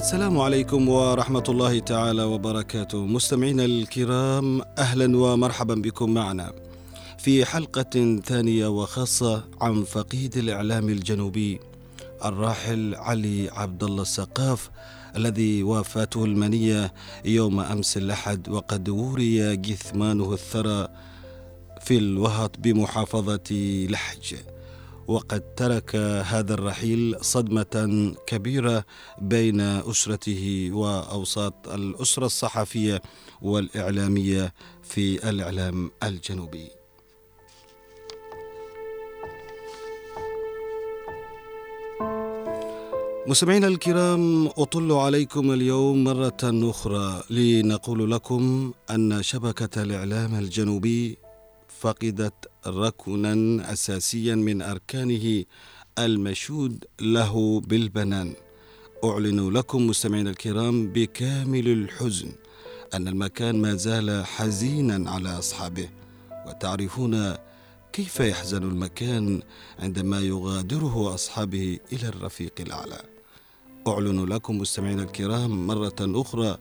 السلام عليكم ورحمة الله تعالى وبركاته. مستمعينا الكرام أهلا ومرحبا بكم معنا في حلقة ثانية وخاصة عن فقيد الإعلام الجنوبي الراحل علي عبد الله السقاف الذي وافاته المنية يوم أمس الأحد وقد وري جثمانه الثرى في الوهط بمحافظة لحج. وقد ترك هذا الرحيل صدمة كبيرة بين أسرته وأوساط الأسرة الصحفية والإعلامية في الإعلام الجنوبي. مستمعينا الكرام أطل عليكم اليوم مرة أخرى لنقول لكم أن شبكة الإعلام الجنوبي فقدت ركنا أساسيا من أركانه المشود له بالبنان. أعلن لكم مستمعينا الكرام بكامل الحزن أن المكان ما زال حزينا على أصحابه وتعرفون كيف يحزن المكان عندما يغادره أصحابه إلى الرفيق الأعلى. أعلن لكم مستمعينا الكرام مرة أخرى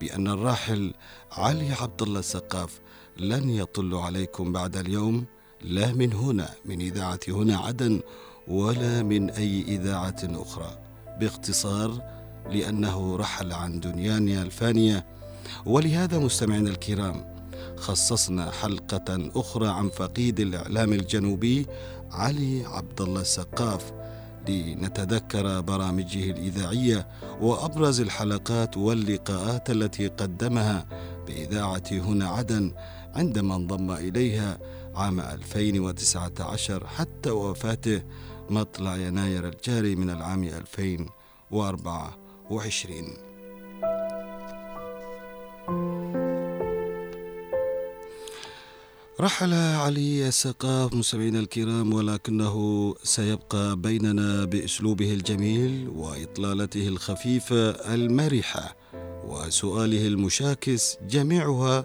بأن الراحل علي عبد الله السقاف لن يطل عليكم بعد اليوم. لا من هنا من إذاعة هنا عدن ولا من أي إذاعة أخرى. باختصار لأنه رحل عن دنيانا الفانية. ولهذا مستمعينا الكرام خصصنا حلقة أخرى عن فقيد الإعلام الجنوبي علي عبد الله السقاف لنتذكر برامجه الإذاعية وأبرز الحلقات واللقاءات التي قدمها بإذاعة هنا عدن. عندما انضم إليها عام 2019 حتى وفاته مطلع يناير الجاري من العام 2024 رحل علي السقاف مستمعينا الكرام ولكنه سيبقى بيننا بأسلوبه الجميل وإطلالته الخفيفة المرحة وسؤاله المشاكس جميعها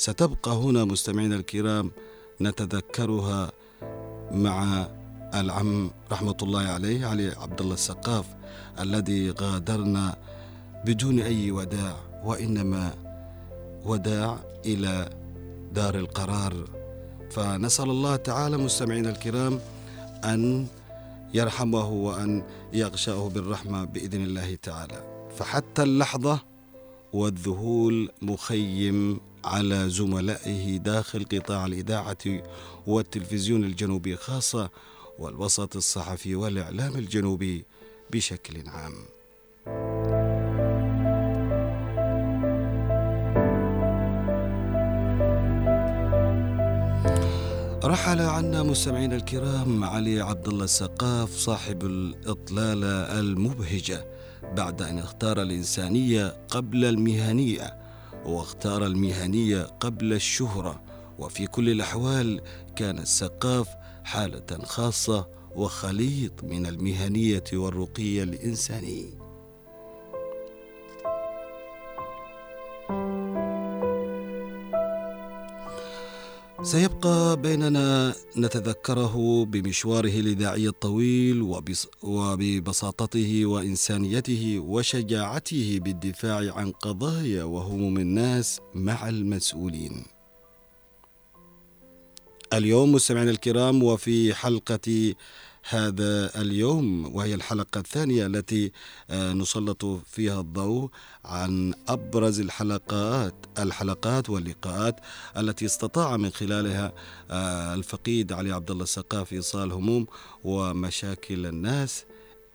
ستبقى هنا مستمعينا الكرام نتذكرها مع العم رحمة الله عليه علي عبد الله السقاف الذي غادرنا بدون أي وداع وإنما وداع إلى دار القرار. فنسأل الله تعالى مستمعينا الكرام أن يرحمه وأن يغشاه بالرحمة بإذن الله تعالى. فحتى اللحظة والذهول مخيم على زملائه داخل قطاع الإذاعة والتلفزيون الجنوبي خاصة والوسط الصحفي والإعلام الجنوبي بشكل عام. رحل عنا مستمعينا الكرام علي عبد الله السقاف صاحب الإطلالة المبهجة بعد أن اختار الإنسانية قبل المهنية واختار المهنية قبل الشهرة وفي كل الأحوال كان السقاف حالة خاصة وخليط من المهنية والرقي الإنساني. سيبقى بيننا نتذكره بمشواره الإذاعي الطويل وببساطته وإنسانيته وشجاعته بالدفاع عن قضايا وهموم الناس مع المسؤولين. اليوم مستمعينا الكرام وفي حلقة هذا اليوم وهي الحلقة الثانية التي آه، نسلط فيها الضوء عن أبرز الحلقات الحلقات واللقاءات التي استطاع من خلالها آه، الفقيد علي عبد الله السقاف إيصال هموم ومشاكل الناس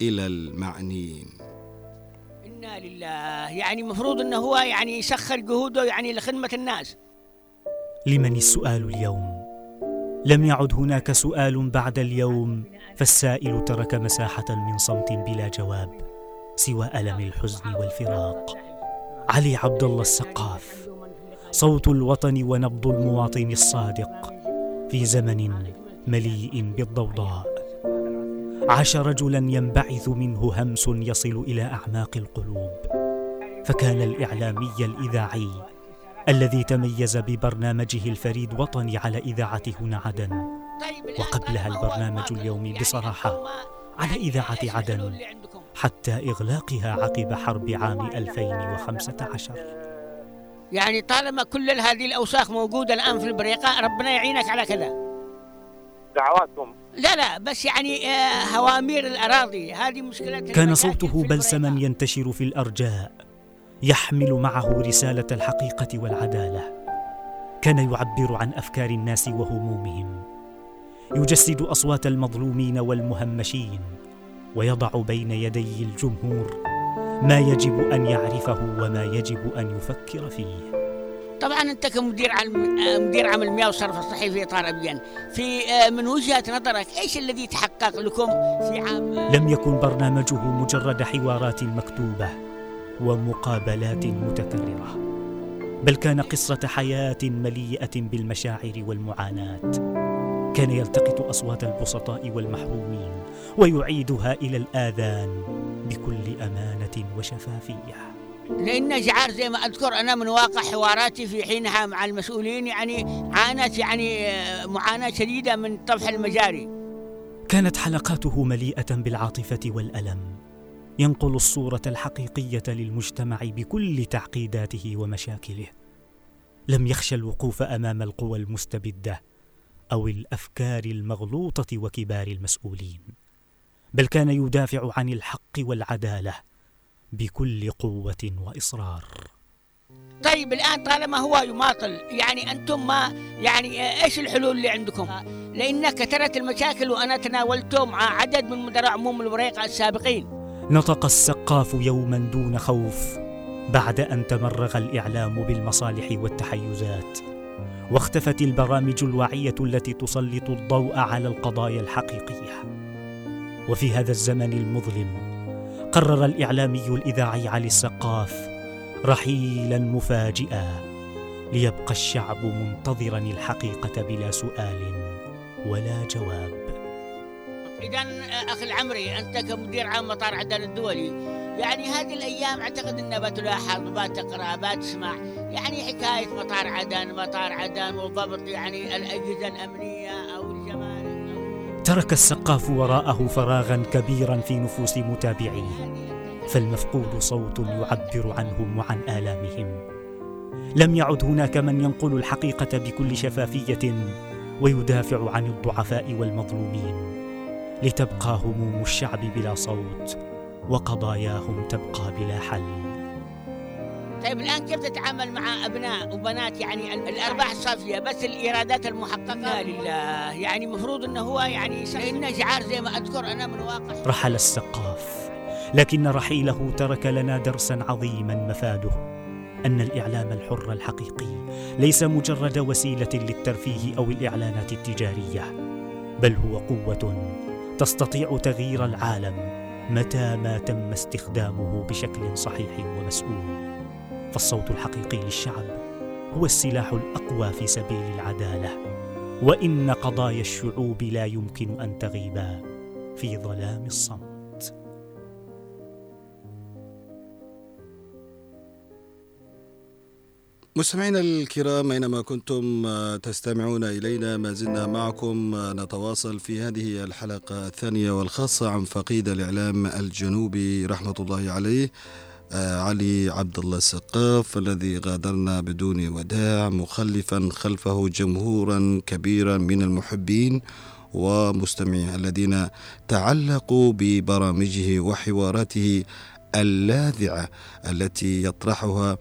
إلى المعنيين. إنا لله. يعني المفروض أنه هو يعني يسخر جهوده يعني لخدمة الناس. لمن السؤال اليوم؟ لم يعد هناك سؤال بعد اليوم. فالسائل ترك مساحة من صمت بلا جواب سوى ألم الحزن والفراق. علي عبد الله السقاف صوت الوطن ونبض المواطن الصادق. في زمن مليء بالضوضاء عاش رجلا ينبعث منه همس يصل إلى أعماق القلوب. فكان الإعلامي الإذاعي الذي تميز ببرنامجه الفريد وطني على إذاعة هنا عدن وقبلها البرنامج اليومي بصراحة على إذاعة الحلول عدن؟ حتى إغلاقها عقب حرب عام 2015 يعني طالما كل هذه الأوساخ موجودة الآن في البريقة ربنا يعينك على كذا. دعواتكم لا لا بس يعني آه، هوامير الأراضي. هذه مشكلة كان صوته بلسما. ينتشر في الأرجاء يحمل معه رسالة الحقيقة والعدالة. كان يعبر عن أفكار الناس وهمومهم. يجسد أصوات المظلومين والمهمشين ويضع بين يدي الجمهور ما يجب أن يعرفه وما يجب أن يفكر فيه. طبعا أنت كمدير عام آه، مدير عام المياه والصرف الصحي في اطار ابين في آه، من وجهه نظرك إيش الذي تحقق لكم في عام لم يكن برنامجه مجرد حوارات مكتوبة ومقابلات متكررة بل كان قصة حياة مليئة بالمشاعر والمعاناة. كان يلتقط أصوات البسطاء والمحرومين ويعيدها إلى الآذان بكل أمانة وشفافية. لأن جعار زي ما أذكر أنا من واقع حواراتي في حينها مع المسؤولين يعني عانت يعني آه، معاناة شديدة من طفح المجاري. كانت حلقاته مليئة بالعاطفة والألم. ينقل الصورة الحقيقية للمجتمع بكل تعقيداته ومشاكله. لم يخش الوقوف أمام القوى المستبدة. أو الأفكار المغلوطة وكبار المسؤولين بل كان يدافع عن الحق والعدالة بكل قوة وإصرار طيب الآن طالما هو يماطل يعني أنتم ما يعني إيش الحلول اللي عندكم؟ لأن كثرت المشاكل وأنا تناولته مع عدد من مدراء عموم البريقه السابقين. نطق السقاف يوما دون خوف بعد أن تمرغ الإعلام بالمصالح والتحيزات واختفت البرامج الواعية التي تسلط الضوء على القضايا الحقيقية. وفي هذا الزمن المظلم قرر الإعلامي الإذاعي علي السقاف رحيلا مفاجئا ليبقى الشعب منتظرا الحقيقة بلا سؤال ولا جواب. اذا أخي العمري أنت كمدير عام مطار عدن الدولي يعني هذه الأيام أعتقد إنها بتلاحظ بتقرا بتسمع يعني حكاية مطار عدن مطار عدن وضبط يعني الأجهزة الأمنية أو الجمارك. ترك السقاف وراءه فراغا كبيرا في نفوس متابعيه فالمفقود صوت يعبر عنهم وعن آلامهم. لم يعد هناك من ينقل الحقيقة بكل شفافية ويدافع عن الضعفاء والمظلومين لتبقى هموم الشعب بلا صوت. وقضاياهم تبقى بلا حل. طيب الآن كيف تتعامل مع أبناء وبنات؟ يعني ال- الأرباح الصافيه بس الإيرادات المحققة؟ لا لله. يعني المفروض إنه هو يعني لأن جعار زي ما أذكر أنا من واقع. رحل السقاف لكن رحيله ترك لنا درسا عظيما مفاده. أن الإعلام الحر الحقيقي ليس مجرد وسيلة للترفيه أو الإعلانات التجارية بل هو قوة تستطيع تغيير العالم متى ما تم استخدامه بشكل صحيح ومسؤول. فالصوت الحقيقي للشعب هو السلاح الأقوى في سبيل العدالة. وإن قضايا الشعوب لا يمكن أن تغيب في ظلام الصمت. مستمعينا الكرام أينما كنتم آه، تستمعون إلينا ما زلنا معكم آه، نتواصل في هذه الحلقة الثانية والخاصة عن فقيد الإعلام الجنوبي رحمة الله عليه آه، علي عبد الله السقاف الذي غادرنا بدون وداع مخلفا خلفه جمهورا كبيرا من المحبين ومستمعيه الذين تعلقوا ببرامجه وحواراته اللاذعة التي يطرحها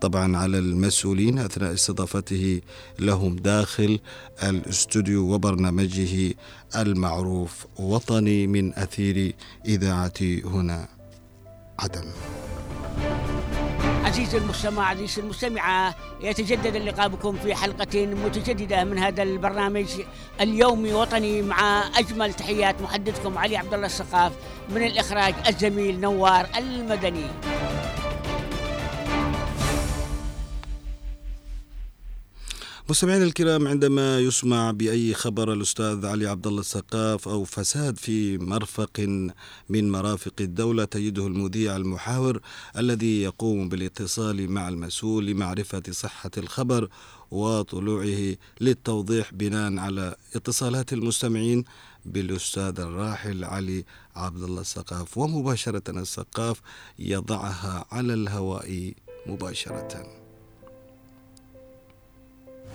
طبعا على المسؤولين أثناء استضافته لهم داخل الاستوديو وبرنامجه المعروف وطني من أثير إذاعة هنا عدن. عزيزي المستمع عزيزي المستمعة يتجدد اللقاء بكم في حلقة متجددة من هذا البرنامج اليومي وطني مع أجمل تحيات محدثكم علي عبد الله السقاف من الإخراج الزميل نوار المدني مستمعينا الكرام عندما يسمع بأي خبر الأستاذ علي عبد الله السقاف أو فساد في مرفق من مرافق الدولة تجده المذيع المحاور الذي يقوم بالاتصال مع المسؤول لمعرفة صحة الخبر وطلوعه للتوضيح بناء على اتصالات المستمعين بالأستاذ الراحل علي عبد الله السقاف. ومباشرة السقاف يضعها على الهواء مباشرة.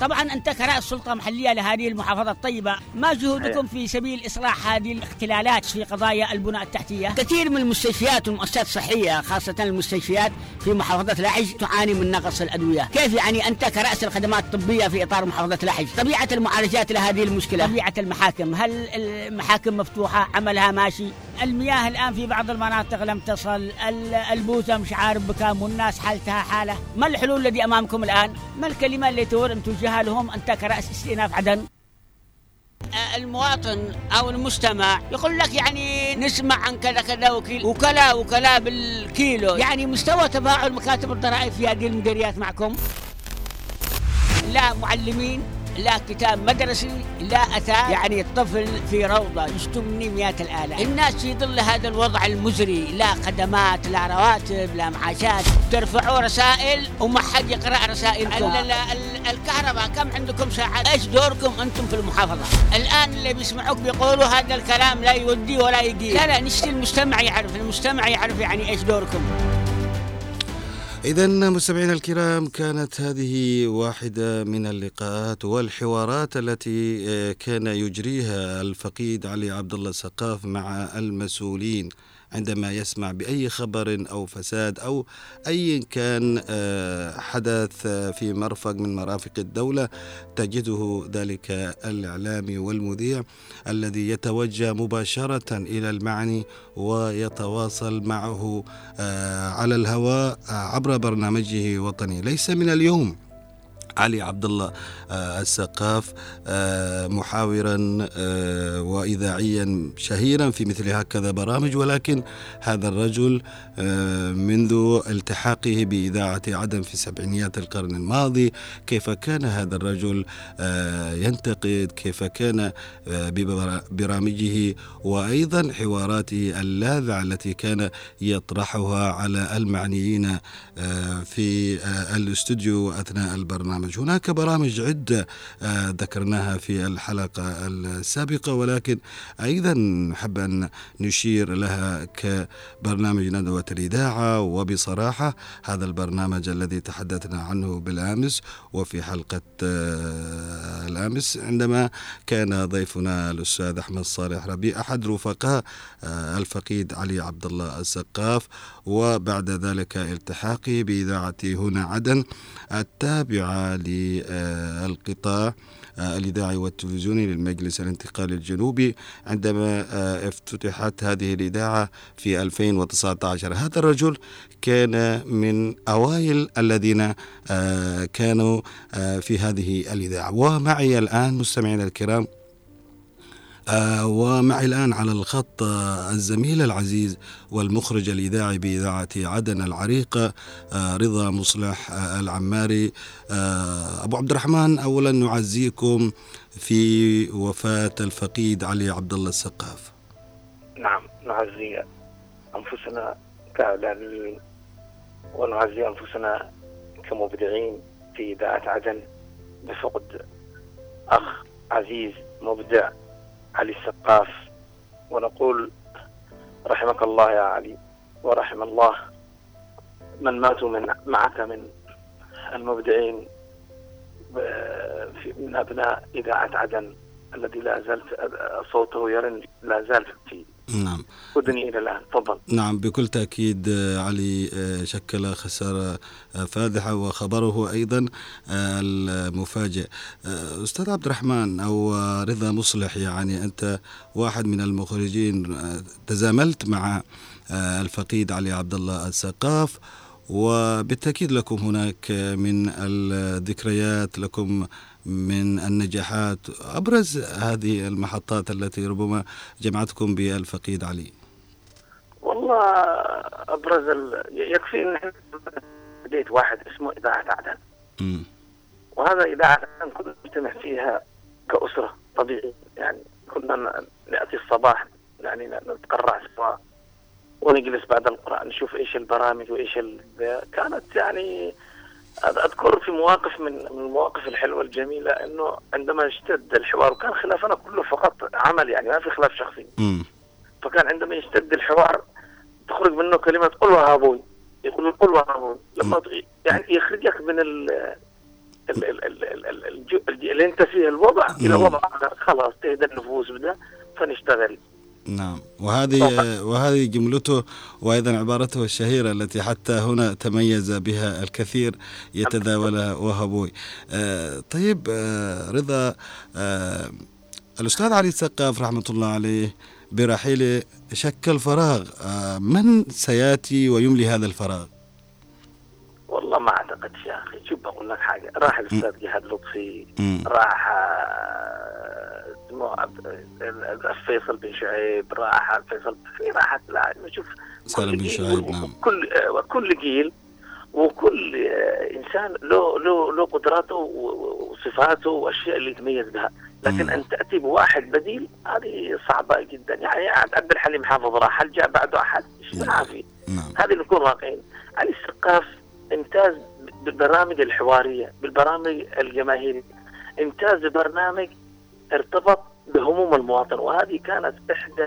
طبعا أنت كرئيس سلطه محلية لهذه المحافظة الطيبة ما جهودكم في سبيل إصلاح هذه الاختلالات في قضايا البناء التحتية؟ كثير من المستشفيات والمؤسسات الصحية خاصة المستشفيات في محافظة لحج تعاني من نقص الأدوية. كيف يعني أنت كرأس الخدمات الطبية في إطار محافظة لحج؟ طبيعة المعالجات لهذه المشكلة. طبيعة المحاكم هل المحاكم مفتوحة؟ عملها ماشي. المياه الآن في بعض المناطق لم تصل. البوثه مش عارف بكام والناس حالتها حالة. ما الحلول الذي أمامكم الآن؟ ما الكلمة اللي أن توجهها لهم انت كراس استئناف عدن. المواطن أو المستمع يقول لك يعني نسمع عن كذا كذا وكيل وكلاء وكلاء بالكيلو. يعني مستوى تفاعل مكاتب الضرائب في هذه المديريات معكم؟ لا معلمين. لا كتاب مدرسي لا أثاث. يعني الطفل في روضة يشتم مني مئات الآلاف. الناس في ظل هذا الوضع المزري. لا خدمات لا رواتب لا معاشات. ترفعوا رسائل وما حد يقرأ رسائلكم. الكهرباء كم عندكم ساعات إيش دوركم أنتم في المحافظة؟ الآن اللي بيسمعوك بيقولوا هذا الكلام لا يودي ولا يجي لا لا نشتي المجتمع يعرف المجتمع يعرف يعني إيش دوركم. إذا مستمعينا الكرام كانت هذه واحدة من اللقاءات والحوارات التي آه، كان يجريها الفقيد علي عبد الله السقاف مع المسؤولين. عندما يسمع بأي خبر أو فساد أو أي كان آه، حدث في مرفق من مرافق الدولة تجده ذلك الاعلامي والمذيع الذي يتوجه مباشرة إلى المعني ويتواصل معه آه، على الهواء عبر برنامجه وطني ليس من اليوم علي عبد الله آه، السقاف آه، محاورا آه، واذاعيا شهيرا في مثل هكذا برامج. ولكن هذا الرجل منذ التحاقه بإذاعة عدن في سبعينيات القرن الماضي كيف كان هذا الرجل ينتقد؟ كيف كان ببرامجه وأيضا حواراته اللاذعة التي كان يطرحها على المعنيين في الاستوديو أثناء البرنامج. البرامج هناك برامج عدة آه، ذكرناها في الحلقة السابقة ولكن أيضا نحب أن نشير لها كبرنامج ندوة الإذاعة. وبصراحة هذا البرنامج الذي تحدثنا عنه بالأمس وفي حلقة آه، الأمس عندما كان ضيفنا الأستاذ أحمد صالح ربيع أحد رفقاء آه، الفقيد علي عبد الله السقاف. وبعد ذلك التحاقي بإذاعة هنا عدن التابعة للقطاع الإذاعي والتلفزيوني للمجلس الانتقالي الجنوبي عندما آه، افتتحت هذه الإذاعة في 2019 هذا الرجل كان من أوائل الذين آه، كانوا آه، في هذه الإذاعة. ومعي الآن مستمعينا الكرام آه، ومعي الآن على الخط آه، الزميل العزيز والمخرج الإذاعي بإذاعة عدن العريقة آه، رضا مصلح العماري. أبو عبد الرحمن أولا نعزيكم في وفاة الفقيد علي عبد الله السقاف. نعم نعزي أنفسنا كإعلاميين ونعزي أنفسنا كمبدعين في إذاعة عدن بفقد أخ عزيز مبدع. علي السقاف ونقول رحمك الله يا علي ورحم الله من ماتوا من معك من المبدعين من أبناء إذاعة عدن الذي لا زالت صوته يرن لا زال في نعم. أذني إلى الآن. تفضل. نعم بكل تأكيد آه، علي آه، شكل خسارة آه، فادحة وخبره أيضا المفاجئ. أستاذ عبد الرحمن أو رضا مصلح يعني أنت واحد من المخرجين تزاملت مع الفقيد علي عبد الله السقاف وبالتأكيد لكم هناك من الذكريات لكم من النجاحات أبرز هذه المحطات التي ربما جمعتكم بالفقيد علي. والله أبرز ال... يكفي أن بديت واحد اسمه إذاعة عدن وهذا إذاعة كنا نجتمع فيها كأسرة طبيعي يعني كنا نأتي الصباح يعني نتقرع سوا ونجلس بعد القراءة نشوف إيش البرامج وإيش ال... كانت يعني أذكر في مواقف من المواقف الحلوة الجميلة إنه عندما اشتد الحوار وكان خلافنا كله فقط عمل يعني ما في خلاف شخصي مم. فكان عندما يشتد الحوار تخرج منه كلمة قل وهابوي يقول قل وهابوي لما يعني يخرجك من ال ال- ال- ال- ال- ال- الج- الج- اللي أنت فيه الوضع إلى. وضع آخر. خلاص تهدى النفوس بده فنشتغل نعم وهذه وهذه جملته وأيضا عبارته الشهيرة التي حتى هنا تميز بها الكثير يتداولها وهبوي. آه طيب آه رضا آه الأستاذ علي السقاف رحمة الله عليه برحيله شكل فراغ آه من سيأتي ويملي هذا الفراغ؟ والله ما أعتقدش يا أخي. شوف بقول لك حاجة. راح الأستاذ جهاد لطفي مم. راح آه، فيصل بن شعيب راح فيصل في راحت لا شوف سالم كل بن شعيب نعم. كل آه، وكل جيل وكل آه، إنسان له له له قدراته وصفاته وأشياء اللي يتميز بها لكن مم. أن تأتي بواحد بديل هذه صعبة جدا. يعني عبد الحليم حافظ راح هل جاء بعده أحد؟ إيش نعم. عافي نعم. هذه نكون واقعيين. علي السقاف إمتاز بالبرامج الحوارية بالبرامج الجماهيرية. إمتاز ببرنامج ارتبط بهموم المواطن وهذه كانت إحدى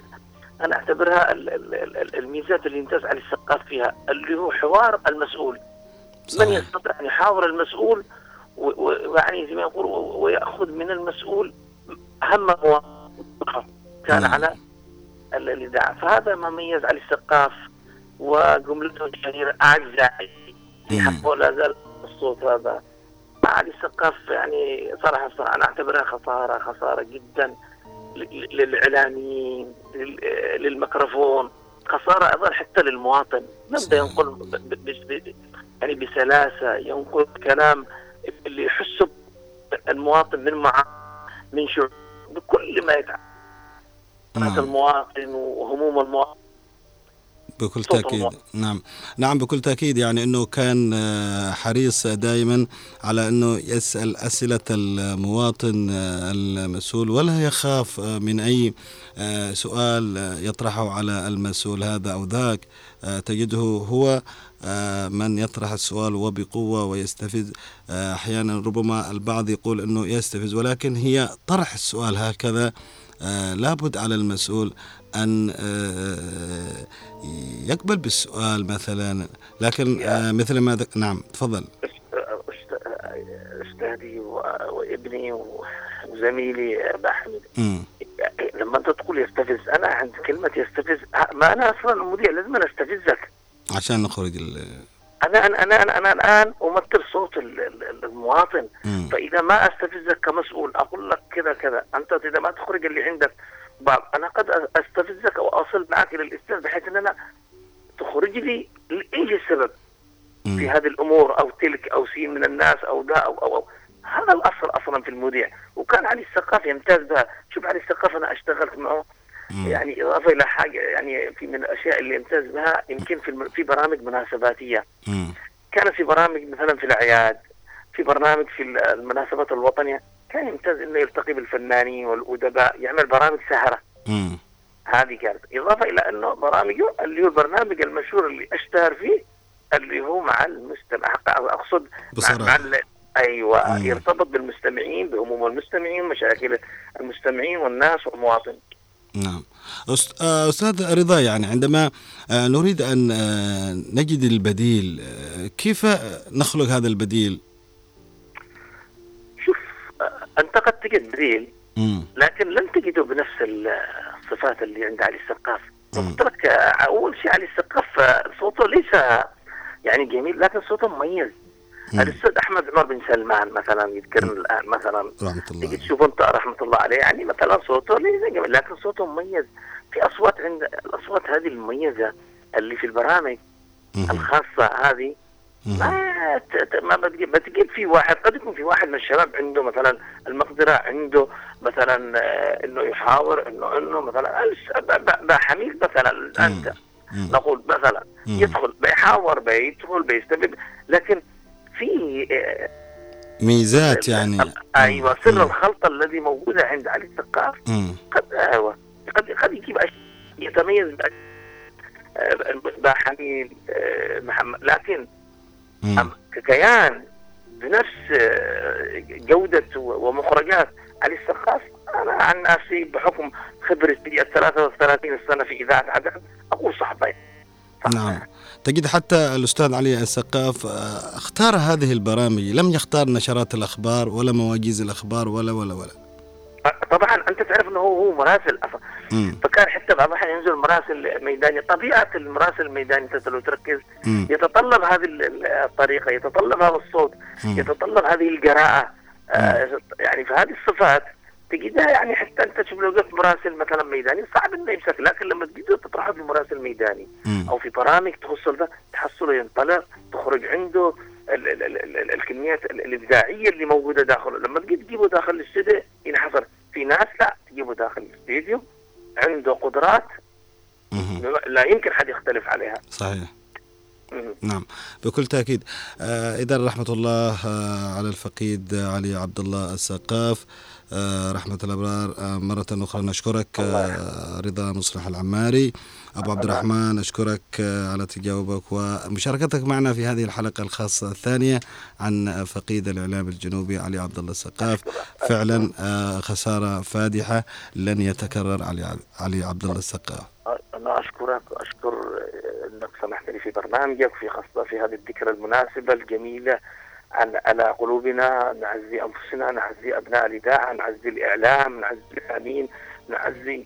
أنا أعتبرها ال- ال- ال- الميزات اللي امتاز علي السقاف فيها اللي هو حوار المسؤول. من صحيح. يستطيع أن يحاور المسؤول ويعني زي ما يقول ويأخذ من المسؤول اهم كان نعم. على ال- الإذاعة. فهذا ما ميز علي السقاف وجملته الشهيره أعزائي. حق ولا زال الصوت هذا علي السقاف يعني صراحة صراحة أنا أعتبرها خسارة خسارة جدا ل- للإعلاميين لل- للميكروفون خسارة أيضا حتى للمواطن نبدا صحيح. ينقل يعني بسلاسة ينقل كلام اللي يحسه المواطن من مع من شعور بكل ما يتعلق نعم. المواطن وهموم المواطن بكل تأكيد. نعم. نعم بكل تأكيد. يعني أنه كان آه، حريص دائما على أنه يسأل أسئلة المواطن آه، المسؤول ولا يخاف آه، من أي سؤال يطرحه على المسؤول هذا أو ذاك. تجده هو من يطرح السؤال وبقوة ويستفز. أحيانا ربما البعض يقول أنه يستفز ولكن هي طرح السؤال هكذا. لابد على المسؤول أن يقبل بالسؤال مثلا لكن آه، مثل ما ذك... نعم تفضل. أستاذي وابني وزميلي ابا مم. لما أنت تقول يستفز أنا عند كلمة يستفز ما أنا أصلا المذيع لازم أنا استفزك عشان نخرج ال... أنا أنا أنا أنا, أنا الآن أمثل صوت ال- ال- المواطن. مم. فإذا ما أستفزك كمسؤول أقول لك كذا كذا. أنت إذا ما تخرج اللي عندك بعض أنا قد استفزك واصل معك إلى الإستاذ بحيث ان أنا تخرج لي إيش السبب في. هذه الأمور أو تلك أو سين من الناس أو ذا أو أو, أو. هذا الأصل أصلا في المذيع وكان علي الثقافي يمتاز بها شوف علي الثقافي أنا أشتغلت معه. يعني إضافة إلى حاجة يعني في من الأشياء اللي يمتاز بها يمكن في الم- في برامج مناسباتية. كان في برامج مثلا في الأعياد في برنامج في ال- المناسبات الوطنية كان يمتاز إنه يلتقي بالفنانين والأدباء يعمل برامج سهرة مم. هذه كانت إضافة إلى أنه برامجه اللي هو البرنامج المشهور اللي أشتهر فيه اللي هو مع المستمع أقصد مع, بصراحة. مع أيوه مم. يرتبط بالمستمعين بهموم المستمعين مشاكل المستمعين والناس والمواطن نعم آه، أستاذ رضا يعني عندما آه، نريد أن آه، نجد البديل كيف نخلق هذا البديل أنت قد تجد بديل. لكن لن تجده بنفس الصفات اللي عند علي السقاف. قلت لك أول شيء علي السقاف صوته ليس يعني جميل لكن صوته مميز مم. الأستاذ أحمد عمر بن سلمان مثلا يذكرني الآن مثلا رحمة الله تيجي عليه. تشوف أنت رحمة الله عليه يعني مثلا صوته ليس جميل لكن صوته مميز في أصوات عند الأصوات هذه المميزة اللي في البرامج. الخاصة هذه. ما ما بتجيب ما تجيب في واحد قد يكون في واحد من الشباب عنده مثلا المقدرة عنده مثلا آه، إنه يحاور إنه إنه مثلا الس- ب- ب- ب- حميد مثلا أنت. نقول مثلا. يدخل بيحاور بيدخل بيستفيد لكن في آه، ميزات يعني أيوه سر. الخلطة الذي موجوده عند علي الثقاف. قد أيوه قد قد يجيب أشياء يتميز بأشياء، آه، مصباح حميد آه، محمد لكن. أم- ككيان بنفس آه، جودة ومخرجات. علي السقاف أنا عن نفسي بحكم خبرتي ال 33 سنة في إذاعة عدن أقول صحبين نعم. تجد حتى الأستاذ علي السقاف آه، اختار هذه البرامج. لم يختار نشرات الأخبار ولا مواجيز الأخبار ولا ولا ولا. طبعا أنت تعرف أنه هو مراسل. فكان حتى بعض الأحيان ينزل مراسل ميداني طبيعة المراسل الميداني أنت لو تركز. يتطلب هذه ال- ال- الطريقة يتطلب هذا الصوت. يتطلب هذه الجراءة آه يعني في هذه الصفات تجدها يعني حتى أنت تشوف لو قلت مراسل مثلا ميداني صعب إنه يمسك لكن لما تجده تطرحه في مراسل ميداني. أو في برامج تخص ده تحصله ينطلق تخرج عنده ال ال ال ال ال الكميات ال- الإبداعية اللي موجودة داخله لما تجي تجيبه داخل الاستوديو ينحصر في ناس لا تجيبه داخل الاستوديو عنده قدرات. لا يمكن حد يختلف عليها صحيح. نعم بكل تأكيد آه إذا رحمة الله آه على الفقيد آه، علي عبد الله السقاف رحمة الأبرار آه مرة أخرى نشكرك آه رضا مصلح العماري أبو عبد الرحمن أشكرك آه على تجاوبك ومشاركتك معنا في هذه الحلقة الخاصة الثانية عن فقيد الإعلام الجنوبي علي عبد الله السقاف. فعلا آه خسارة فادحة لن يتكرر علي علي عبد الله السقاف. أنا أشكرك أشكر أنك سمحت لي في برنامجك في خاصة في هذه الذكرى المناسبة الجميلة عن على قلوبنا نعزي أنفسنا نعزي أبناء الإذاعة نعزي الإعلام نعزي الإعلاميين نعزي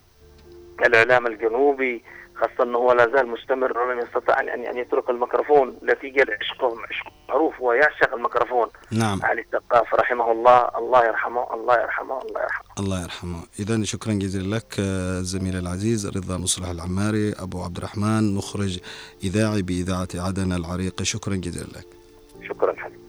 الإعلام الجنوبي خاصة أنه هو لا زال مستمر ولم يستطع أن أن يترك الميكروفون. نتيجة لعشقه عشق معروف هو يعشق الميكروفون. نعم. علي الثقاف رحمه الله. الله يرحمه الله يرحمه الله يرحمه. الله يرحمه. إذا شكرا جزيلا لك الزميل العزيز رضا مصلح العماري أبو عبد الرحمن مخرج إذاعي بإذاعة عدن العريقة شكرا جزيلا لك. شكرا حبيبي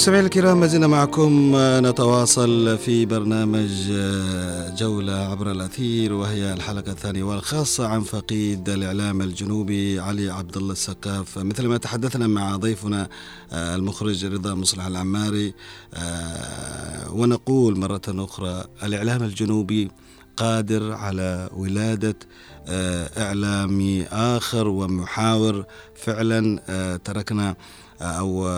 مستمعينا الكرام ما زلنا معكم آه، نتواصل في برنامج آه، جولة عبر الأثير وهي الحلقة الثانية والخاصة عن فقيد الإعلام الجنوبي علي عبد الله السقاف. مثل ما تحدثنا مع ضيفنا آه، المخرج رضا مصلح العماري ونقول مرة أخرى الإعلام الجنوبي قادر على ولادة إعلامي آخر ومحاور. فعلا تركنا أو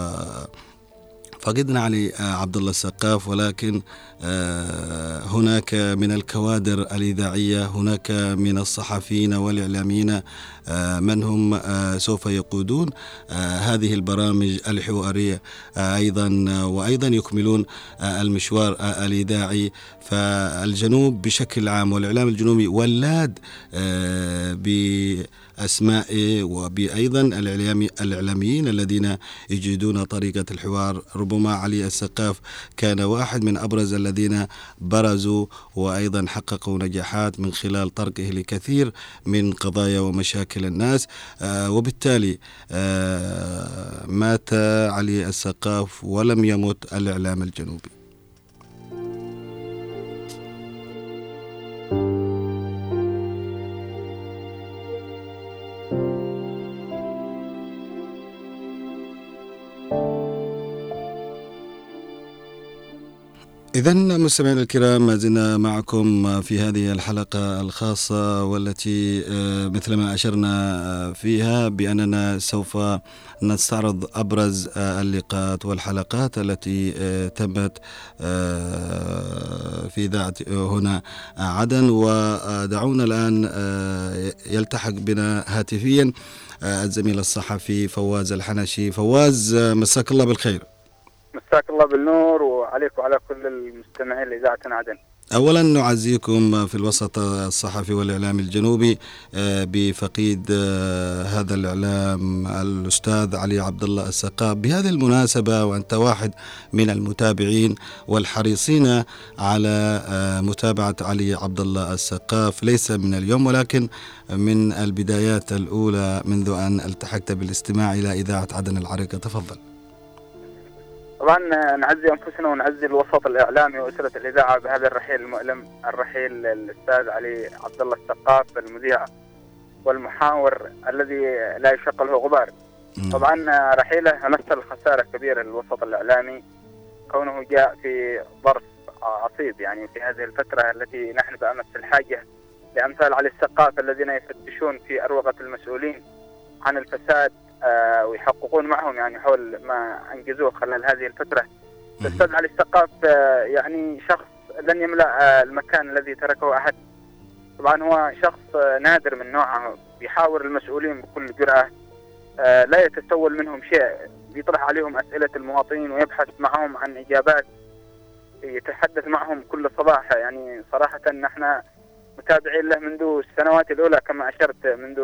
فقدنا علي آه، عبد الله السقاف ولكن آه، هناك من الكوادر الإذاعية هناك من الصحفيين والإعلاميين آه، من هم سوف يقودون هذه البرامج الحوارية أيضا وأيضا يكملون المشوار الإذاعي. فالجنوب بشكل عام والإعلام الجنوبي ولاد آه، بأسمائه وبأيضا الإعلامي الإعلاميين الذين يجدون طريقة الحوار. ربما علي السقاف كان واحد من أبرز الذين برزوا وأيضا حققوا نجاحات من خلال طرقه لكثير من قضايا ومشاكل الناس. آه، وبالتالي آه، مات علي السقاف ولم يمت الإعلام الجنوبي. إذا مستمعينا الكرام ما زلنا معكم في هذه الحلقة الخاصة والتي آه، مثل ما أشرنا آه، فيها بأننا سوف نستعرض أبرز آه، اللقاءات والحلقات التي تمت في إذاعة هنا عدن. ودعونا الآن يلتحق بنا هاتفيا الزميل الصحفي فواز الحنشي. فواز مساك الله بالخير. مساك الله بالنور وعليك وعلى كل المستمعين لإذاعة عدن اولا نعزيكم في الوسط الصحفي والاعلامي الجنوبي آه، بفقيد آه، هذا الإعلام الأستاذ علي عبد الله السقاف. بهذه المناسبة وأنت واحد من المتابعين والحريصين على آه، متابعة علي عبد الله السقاف. ليس من اليوم ولكن من البدايات الأولى منذ أن التحقت بالاستماع إلى إذاعة عدن العريقه تفضل. طبعا نعزي أنفسنا ونعزي الوسط الإعلامي وأسرة الإذاعة بهذا الرحيل المؤلم الرحيل الأستاذ علي عبد الله السقاف المذيع والمحاور الذي لا يشق له غبار. طبعا رحيله مثل خسارة كبيرة للوسط الإعلامي كونه جاء في ظرف عصيب يعني في هذه الفترة التي نحن بامس الحاجة لأمثال علي السقاف الذين يفتشون في أروقة المسؤولين عن الفساد ويحققون معهم يعني حول ما أنجزوه خلال هذه الفترة. الأستاذ علي السقاف آه، يعني شخص لن يملأ آه، المكان الذي تركه أحد. طبعا هو شخص نادر من نوعه بيحاور المسؤولين بكل جرأة لا يتسول منهم شيء يطرح عليهم أسئلة المواطنين ويبحث معهم عن إجابات يتحدث معهم كل صباح يعني صراحة نحن متابعين له منذ السنوات الأولى كما أشرت منذ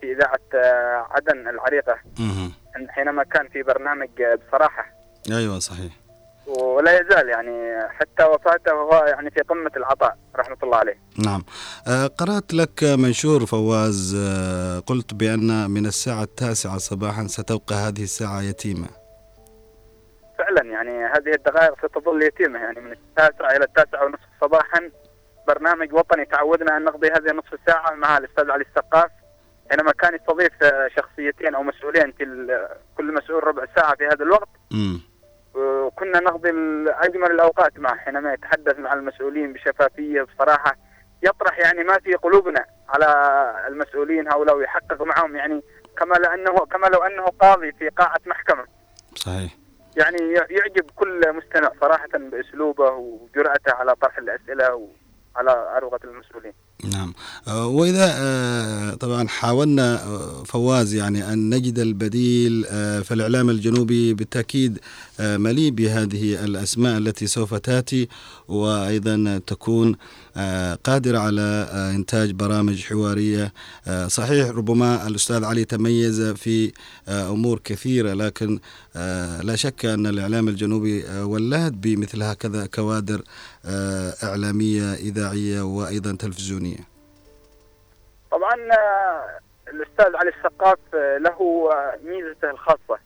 في إذاعة آه، عدن العريقة حينما كان في برنامج آه، بصراحة أيوه صحيح ولا يزال يعني حتى وفاته وهو يعني في قمة العطاء رحمة الله عليه. نعم. آه، قرأت لك منشور فواز قلت بأن من الساعة التاسعة صباحا ستبقى هذه الساعة يتيمة. فعلا يعني هذه الدقائق ستظل يتيمة يعني من التاسعة إلى التاسعة ونصف صباحا برنامج وطني تعودنا أن نقضي هذه النصف ساعة مع الأستاذ علي السقاف حينما كان يستضيف شخصيتين أو مسؤولين في كل مسؤول ربع ساعة في هذا الوقت م. وكنا نقضي أجمل الأوقات معه حينما يتحدث مع المسؤولين بشفافية بصراحه يطرح يعني ما في قلوبنا على المسؤولين هؤلاء ويحقق معهم يعني كما لأنه كما لو أنه قاضي في قاعة محكمة. صحيح. يعني يعجب كل مستمع صراحة بأسلوبه وجرأته على طرح الأسئلة على أروقة المسؤولين. نعم. آه، وإذا آه، طبعا حاولنا آه، فواز يعني أن نجد البديل فالإعلام الجنوبي بالتأكيد مليء بهذه الأسماء التي سوف تأتي وأيضا تكون قادرة على إنتاج برامج حوارية صحيح ربما الأستاذ علي تميز في أمور كثيرة لكن لا شك أن الإعلام الجنوبي ولد بمثل هكذا كوادر إعلامية إذاعية وأيضا تلفزيونية. طبعا الأستاذ علي السقاف له ميزته الخاصة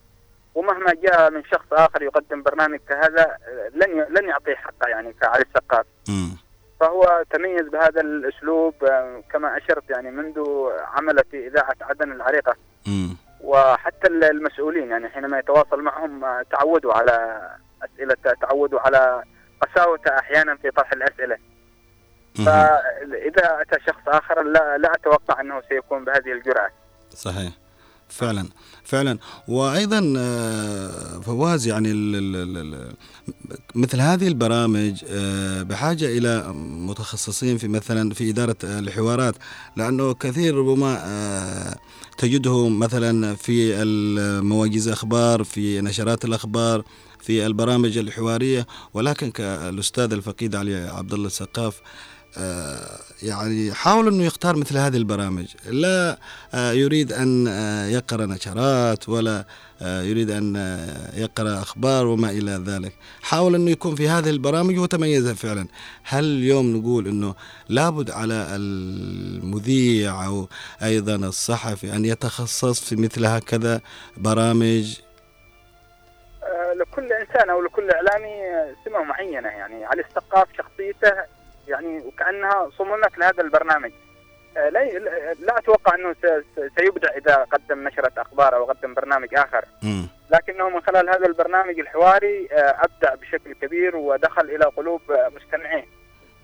ومهما جاء من شخص آخر يقدم برنامج كهذا لن لن يعطيه حقه يعني كعلي السقاف. فهو تميز بهذا الأسلوب كما أشرت يعني منذ عمل في إذاعة عدن العريقة. وحتى المسؤولين يعني حينما يتواصل معهم تعودوا على اسئلته تعودوا على قساوته أحيانا في طرح الأسئلة. فإذا أتى شخص آخر لا لا أتوقع أنه سيكون بهذه الجرأه. صحيح. فعلا فعلا وأيضا آه، فواز يعني مثل هذه البرامج آه، بحاجة إلى متخصصين في مثلا في إدارة الحوارات لأنه كثير ربما آه، تجده مثلا في المواجز أخبار في نشرات الأخبار في البرامج الحوارية ولكن كالأستاذ الفقيد علي عبد الله السقاف آه، يعني حاول إنه يختار مثل هذه البرامج. لا آه، يريد أن آه، يقرأ نشرات ولا يريد أن يقرأ أخبار وما إلى ذلك. حاول إنه يكون في هذه البرامج وتميز فعلا. هل اليوم نقول إنه لابد على المذيع أو أيضا الصحفي أن يتخصص في مثل هكذا برامج؟ لكل إنسان أو لكل إعلامي سمة معينة يعني علي السقاف شخصيته يعني وكأنها صممت لهذا البرنامج. آه، لا لا أتوقع أنه سيبدع إذا قدم نشرة أخبار أو قدم برنامج آخر. لكنه من خلال هذا البرنامج الحواري آه، أبدع بشكل كبير ودخل إلى قلوب مستمعيه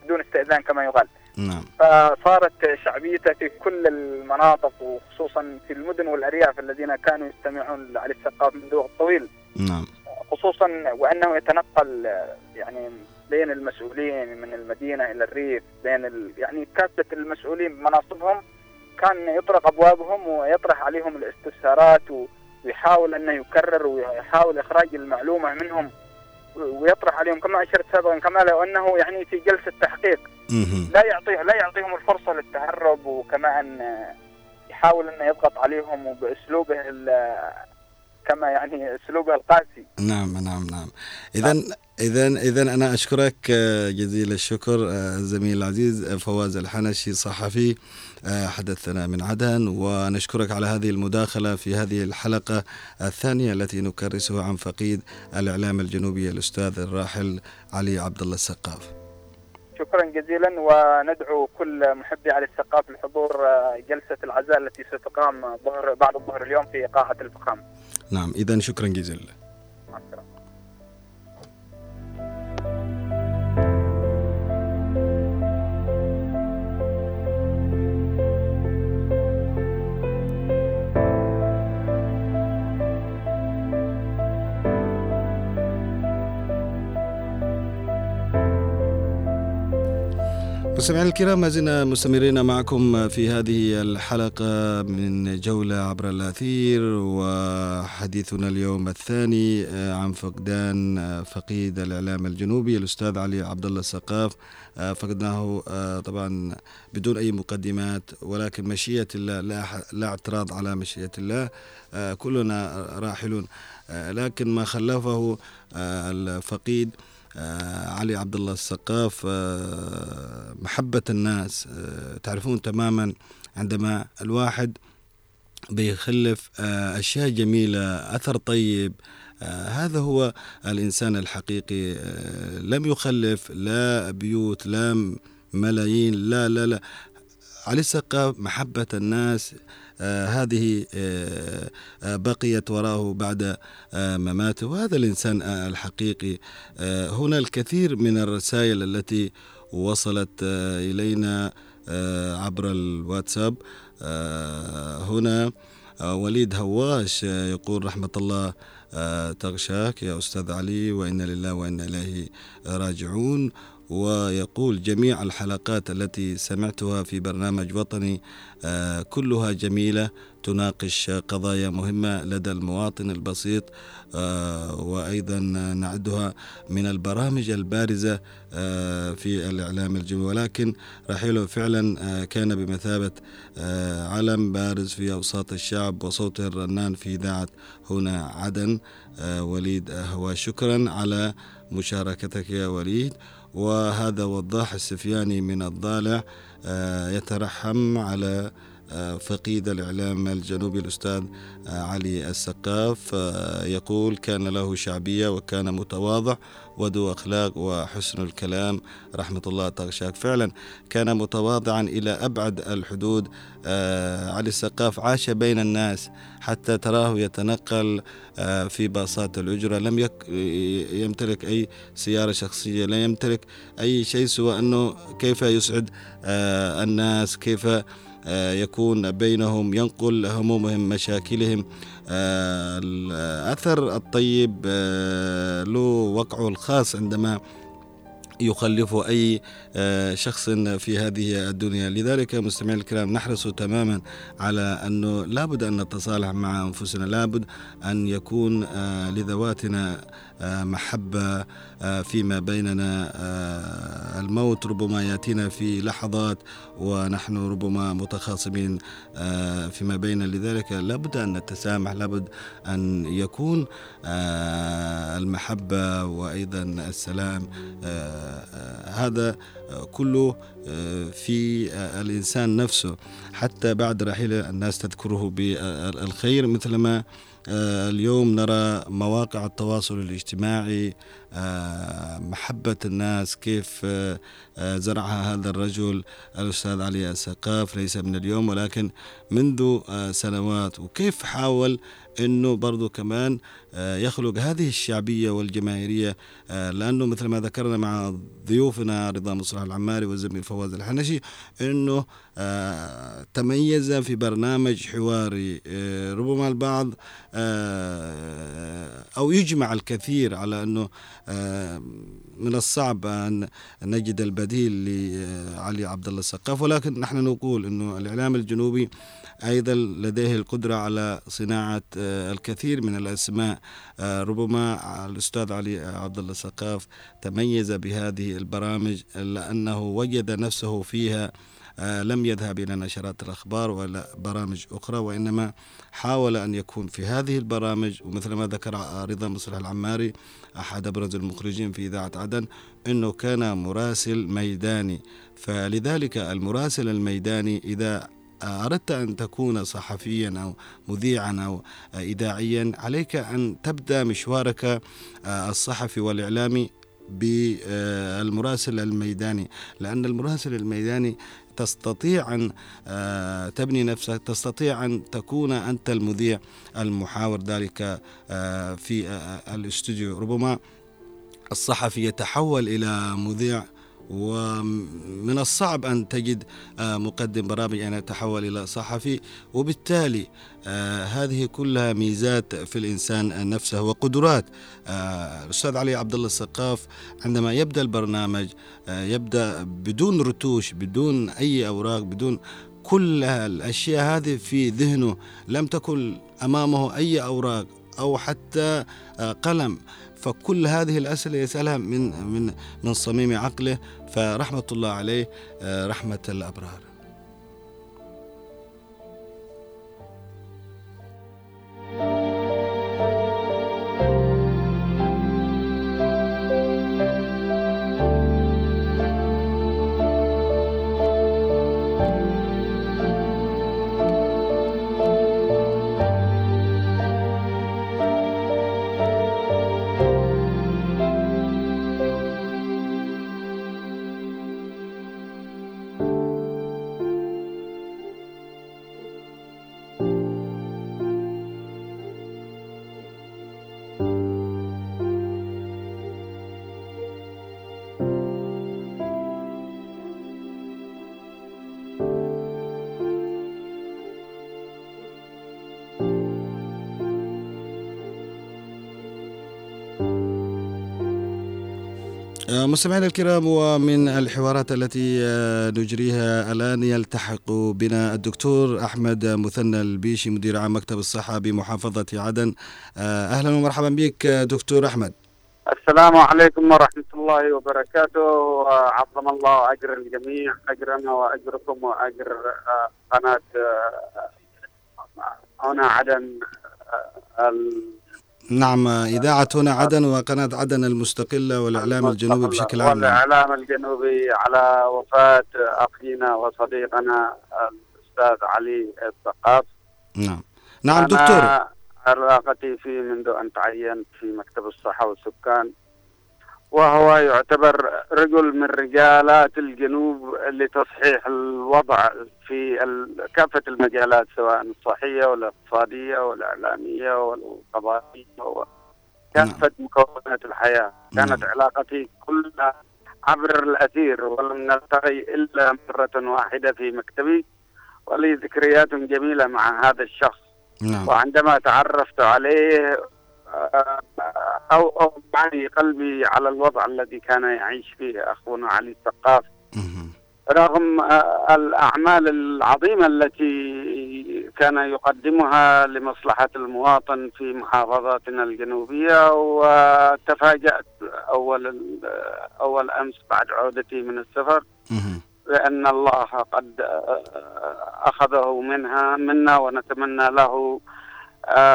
بدون استئذان كما يقال. نعم. فصارت شعبيته في كل المناطق وخصوصا في المدن والأرياف الذين كانوا يستمعون على الثقافه من وقت طويل. نعم. خصوصا وأنه يتنقل آه، يعني بين المسؤولين من المدينة إلى الريف بين ال... يعني كافة المسؤولين بمناصبهم كان يطرق أبوابهم ويطرح عليهم الاستفسارات ويحاول إنه يكرر ويحاول إخراج المعلومة منهم ويطرح عليهم. كما أشرت سابقا كما لو أنه يعني في جلسة تحقيق. لا يعطيه لا يعطيهم الفرصة للتهرب وكما ان يحاول إنه يضغط عليهم وبأسلوبه كما يعني اسلوبه القاسي. نعم نعم نعم. اذا اذا اذا أنا أشكرك آه، جزيل الشكر آه، الزميل العزيز آه، فواز الحنشي صحفي حدثنا من عدن. ونشكرك على هذه المداخلة في هذه الحلقة الثانية التي نكرسها عن فقيد الإعلام الجنوبي الأستاذ الراحل علي عبد الله السقاف. شكرا جزيلا وندعو كل محبي علي السقاف لحضور جلسة العزاء التي ستقام ظهر بعد الظهر اليوم في قاعة الفخام نعم إذا شكرا جزيلا. مستمعينا الكرام ما زلنا مستمرين معكم في هذه الحلقة من جولة عبر الأثير وحديثنا اليوم الثاني عن فقدان فقيد الإعلام الجنوبي الأستاذ علي عبد الله السقاف. فقدناه طبعا بدون أي مقدمات ولكن مشيئة الله لا, لا اعتراض على مشيئة الله كلنا راحلون. لكن ما خلفه الفقيد علي عبد الله السقاف آه، محبة الناس آه، تعرفون تماما عندما الواحد بيخلف أشياء جميلة أثر طيب هذا هو الإنسان الحقيقي لم يخلف لا بيوت لا ملايين لا لا لا. علي السقاف محبة الناس آه، هذه آه، آه، بقيت وراءه بعد مماته. وهذا الإنسان الحقيقي هنا الكثير من الرسائل التي وصلت إلينا عبر الواتساب. هنا وليد هواش يقول رحمة الله تغشاك يا أستاذ علي وإنا لله وإنا إليه راجعون. ويقول جميع الحلقات التي سمعتها في برنامج وطني آه، كلها جميلة. تناقش قضايا مهمة لدى المواطن البسيط آه، وأيضا نعدها من البرامج البارزة آه، في الإعلام الجوي ولكن رحيله فعلا كان بمثابة علم بارز في أوساط الشعب وصوته الرنان في إذاعة هنا عدن. وليد هو شكرا على مشاركتك يا وليد. وهذا وضاح السفياني من الضالع آه، يترحم على آه، فقيد الإعلام الجنوبي الأستاذ آه، علي السقاف يقول كان له شعبية وكان متواضع وذو أخلاق وحسن الكلام. رحمة الله تغشاك. فعلا كان متواضعا إلى أبعد الحدود. آه علي السقاف عاش بين الناس حتى تراه يتنقل آه في باصات الأجرة. لم يك يمتلك أي سيارة شخصية لا يمتلك أي شيء سوى أنه كيف يسعد آه الناس كيف آه، يكون بينهم ينقل همومهم مشاكلهم. آه، الأثر الطيب آه، له وقعه الخاص عندما يخلف أي شخص في هذه الدنيا. لذلك مستمعي الكرام نحرص تماما على أنه لابد أن نتصالح مع أنفسنا. لابد أن يكون لذواتنا محبة فيما بيننا الموت ربما يأتينا في لحظات ونحن ربما متخاصمين فيما بيننا. لذلك لابد أن نتسامح لابد أن يكون المحبة وأيضا السلام هذا كله في الإنسان نفسه. حتى بعد رحيل الناس تذكره بالخير مثلما آه، اليوم نرى مواقع التواصل الاجتماعي آه، محبة الناس كيف آه، زرعها هذا الرجل الأستاذ علي السقاف ليس من اليوم ولكن منذ سنوات. وكيف حاول إنه برضو كمان آه، يخلق هذه الشعبية والجماهيرية آه، لأنه مثل ما ذكرنا مع ضيوفنا رضا مصلح العماري والزميل فواز الحنشي آه، تميز في برنامج حواري. ربما البعض أو يجمع الكثير على إنه من الصعب أن نجد البديل لعلي عبد الله السقاف ولكن نحن نقول أنه الإعلام الجنوبي أيضا لديه القدرة على صناعة آه، الكثير من الأسماء. آه، ربما الأستاذ علي عبد الله السقاف تميز بهذه البرامج لأنه وجد نفسه فيها آه، لم يذهب إلى نشرات الأخبار ولا برامج أخرى وإنما حاول أن يكون في هذه البرامج. ومثل ما ذكر رضا مصلح العماري أحد أبرز المخرجين في إذاعة عدن أنه كان مراسل ميداني. فلذلك المراسل الميداني إذا أردت أن تكون صحفيا أو مذيعا أو إذاعيا عليك أن تبدأ مشوارك الصحفي والإعلامي بالمراسل الميداني. لأن المراسل الميداني تستطيع أن آه، تبني نفسك تستطيع أن تكون أنت المذيع المحاور ذلك آه، في آه، الإستوديو. ربما الصحفي يتحول إلى مذيع ومن الصعب أن تجد آه، مقدم برامج أن يتحول إلى صحفي. وبالتالي آه، هذه كلها ميزات في الإنسان نفسه وقدرات. آه، الأستاذ علي عبد الله السقاف عندما يبدأ البرنامج يبدأ بدون رتوش بدون أي أوراق بدون كل الأشياء هذه في ذهنه لم تكن أمامه أي أوراق أو حتى قلم. فكل هذه الأسئلة يسألها من من من صميم عقله فرحمة الله عليه آه، رحمة الأبرار. مستمعينا الكرام ومن الحوارات التي آه، نجريها الآن يلتحق بنا الدكتور أحمد مثنى البيشي مدير عام مكتب الصحة بمحافظة عدن. آه، أهلا ومرحبا بك دكتور أحمد. السلام عليكم ورحمة الله وبركاته وعظم الله أجر الجميع أجرنا وأجركم وأجر آه، قناة هنا عدن نعم إذاعة هنا عدن وقناة عدن المستقلة والإعلام الجنوبي بشكل عام. والإعلام الجنوبي على وفاة أخينا وصديقنا الأستاذ علي الثقاف. نعم. نعم دكتور. علاقتي فيه منذ أن تعينت في مكتب الصحة والسكان. وهو يعتبر رجل من رجالات الجنوب لتصحيح الوضع في كافة المجالات سواء الصحية والاقتصادية والإعلامية والقضائية وكافة نعم. مكونات الحياة كانت نعم. علاقتي كلها عبر الأثير ولم نلتقي إلا مرة واحدة في مكتبي ولي ذكريات جميلة مع هذا الشخص نعم. وعندما تعرفت عليه أو أو معني قلبي على الوضع الذي كان يعيش فيه أخونا علي الثقاف. رغم الأعمال العظيمة التي كان يقدمها لمصلحة المواطن في محافظاتنا الجنوبية وتفاجأت أول أول أمس بعد عودتي من السفر بأن الله قد أخذه منها منا ونتمنى له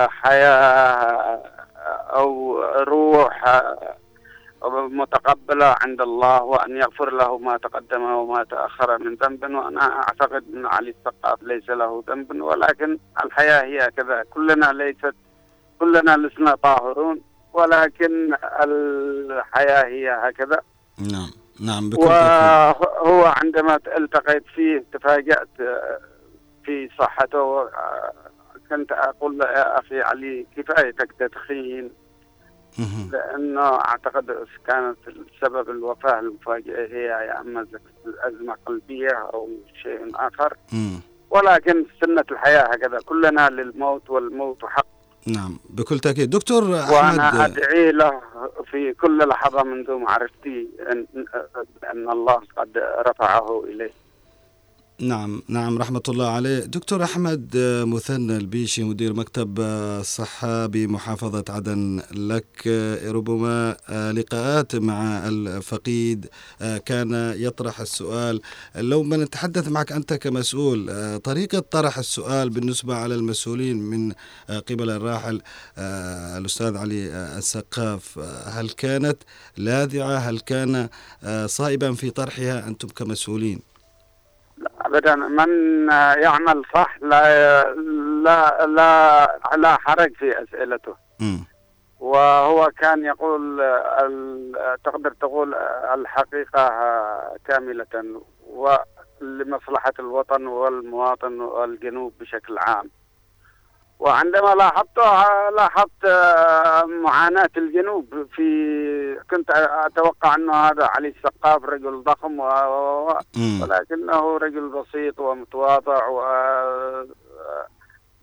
حياة أو روح متقبلة عند الله وأن يغفر له ما تقدم وما تأخر من ذنب. وأنا أعتقد أن علي الثقاف ليس له ذنب ولكن الحياة هي كذا. كلنا ليست كلنا لسنا طاهرون ولكن الحياة هي هكذا. نعم نعم بكل وهو عندما التقيت فيه تفاجأت في صحته كنت أقول له يا أخي علي كفايتك تدخين؟ لأنه أعتقد كانت السبب الوفاة المفاجئة هي يا أما أزمة قلبية أو شيء آخر. ولكن سنة الحياة هكذا كلنا للموت والموت حق. نعم بكل تأكيد. دكتور وأنا أحمد أدعي له في كل لحظة منذ معرفتي أن, أن الله قد رفعه إليه. نعم نعم رحمة الله عليه. دكتور أحمد آه، مثنى البيشي مدير مكتب آه، الصحة بمحافظة عدن لك. آه، ربما آه، لقاءات مع الفقيد آه، كان يطرح السؤال. لو ما نتحدث معك أنت كمسؤول آه، طريقة طرح السؤال بالنسبة على المسؤولين من آه، قبل الراحل آه، الأستاذ علي آه، السقاف آه، هل كانت لاذعة؟ هل كان آه، صائبا في طرحها؟ أنتم كمسؤولين. أبدا. من يعمل صح لا لا لا, لا حرج في أسئلته. مم. وهو كان يقول تقدر تقول الحقيقة كاملة ولمصلحة الوطن والمواطن والجنوب بشكل عام. وعندما لاحظت لاحظت معاناة الجنوب. في كنت أتوقع أنه هذا علي السقاف رجل ضخم و... ولكنه رجل بسيط ومتواضع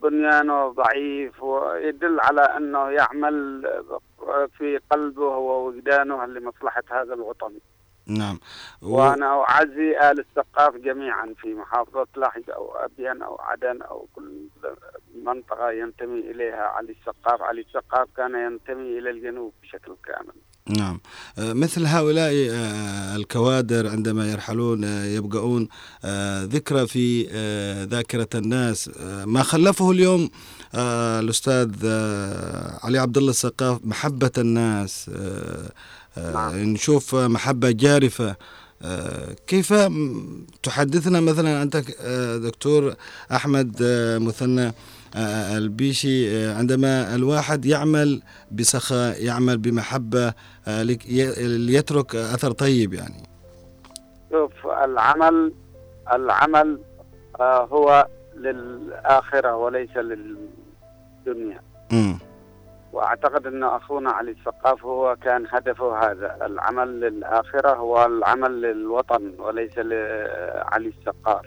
وبنيانه ضعيف ويدل على أنه يعمل في قلبه ووجدانه لمصلحة هذا الوطن. نعم. و- وأنا أعزي آل السقاف جميعا في محافظة لاحق أو أبين أو عدن أو كل منطقة ينتمي إليها علي السقاف علي السقاف كان ينتمي إلى الجنوب بشكل كامل. نعم. آه، مثل هؤلاء آه، الكوادر عندما يرحلون آه، يبقون ذكرى في ذاكرة الناس. ما خلفه اليوم الأستاذ علي عبد الله السقاف محبة الناس. نشوف محبة جارفة. آه، كيف م- تحدثنا مثلا أنت آه، دكتور أحمد آه، مثنى آه، البيشي آه، عندما الواحد يعمل بسخاء يعمل بمحبة آه، ليترك أثر طيب يعني. شوف العمل العمل آه، هو للآخرة وليس للدنيا. مم. وأعتقد أن أخونا علي السقاف هو كان هدفه هذا. العمل للآخرة هو العمل للوطن وليس لعلي السقاف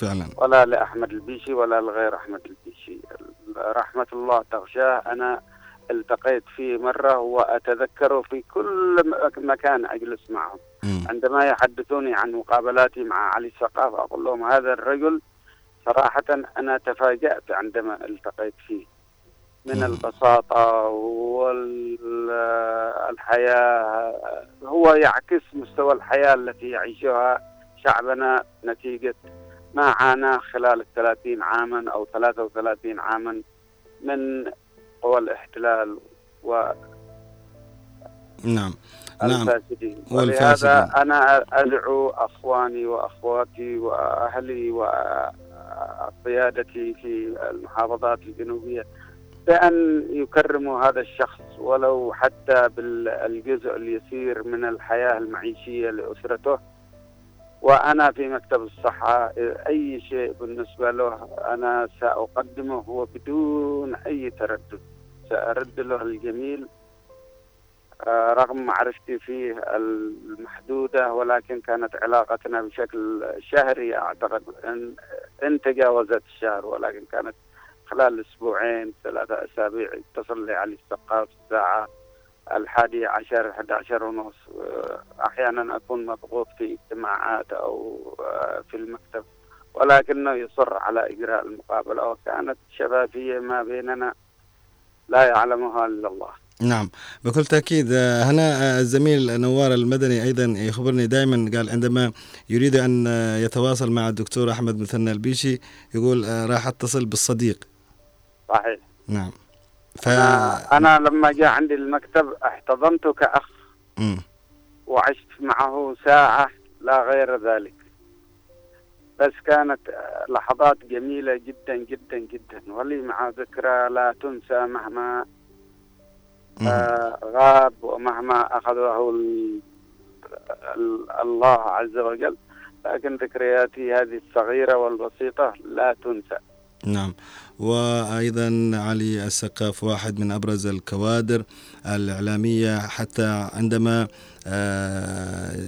فعلا. ولا لأحمد البيشي ولا لغير أحمد البيشي. رحمة الله تغشاه. أنا التقيت فيه مرة واتذكره في كل م- مكان أجلس معهم مم. عندما يحدثوني عن مقابلاتي مع علي السقاف أقول لهم هذا الرجل صراحة أنا تفاجأت عندما التقيت فيه. من مم. البساطة والحياة هو يعكس مستوى الحياة التي يعيشها شعبنا نتيجة ما عاناه خلال الثلاثين عاما أو ثلاثة وثلاثين عاما من قوى الاحتلال نعم نعم والفاسدين والفاسدين. ولهذا أنا أدعو أخواني وأخواتي وأهلي وقيادتي في المحافظات الجنوبية بأن يكرموا هذا الشخص ولو حتى بالجزء اليسير من الحياة المعيشية لأسرته. وأنا في مكتب الصحة أي شيء بالنسبة له أنا سأقدمه وبدون أي تردد. سأرد له الجميل آه، رغم معرفتي فيه المحدودة ولكن كانت علاقتنا بشكل شهري. أعتقد أن, تجاوزت الشهر ولكن كانت خلال أسبوعين ثلاثة أسابيع يتصل لي علي السقاف الساعة الحادية عشر 11 ونص. آه، أحيانا أكون مضغوط في اجتماعات أو آه، في المكتب ولكنه يصر على إجراء المقابلة وكانت شفافية ما بيننا لا يعلمها إلا الله. نعم بكل تأكيد. آه، هنا الزميل نوار المدني أيضا يخبرني دائما قال عندما يريد أن يتواصل مع الدكتور أحمد مثنى البيشي يقول راح أتصل بالصديق. صحيح. نعم. ف... أنا, أنا لما جاء عندي المكتب احتضنته كأخ. مم. وعشت معه ساعة لا غير ذلك. بس كانت لحظات جميلة جدا جدا جدا. ولي مع ذكرى لا تنسى مهما. آه، غاب ومهما أخذه ال- ال- الله عز وجل. لكن ذكرياتي هذه الصغيرة والبسيطة لا تنسى. نعم. وأيضا علي السقاف واحد من أبرز الكوادر الإعلامية حتى عندما آه،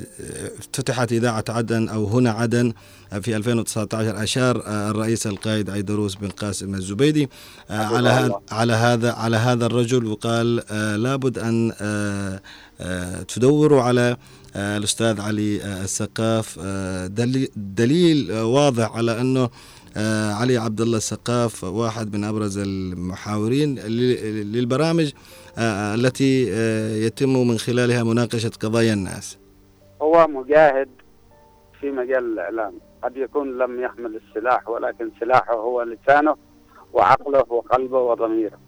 افتتحت إذاعة عدن أو هنا عدن في 2019 أشار الرئيس القائد عيدروس بن قاسم الزبيدي آه، على هذا على هذا على هذا الرجل وقال آه، لابد أن تدوروا على الأستاذ علي السقاف دليل واضح على آه، علي عبد الله السقاف واحد من أبرز المحاورين للبرامج آه، التي آه، يتم من خلالها مناقشة قضايا الناس. هو مجاهد في مجال الإعلام، قد يكون لم يحمل السلاح ولكن سلاحه هو لسانه وعقله وقلبه وضميره.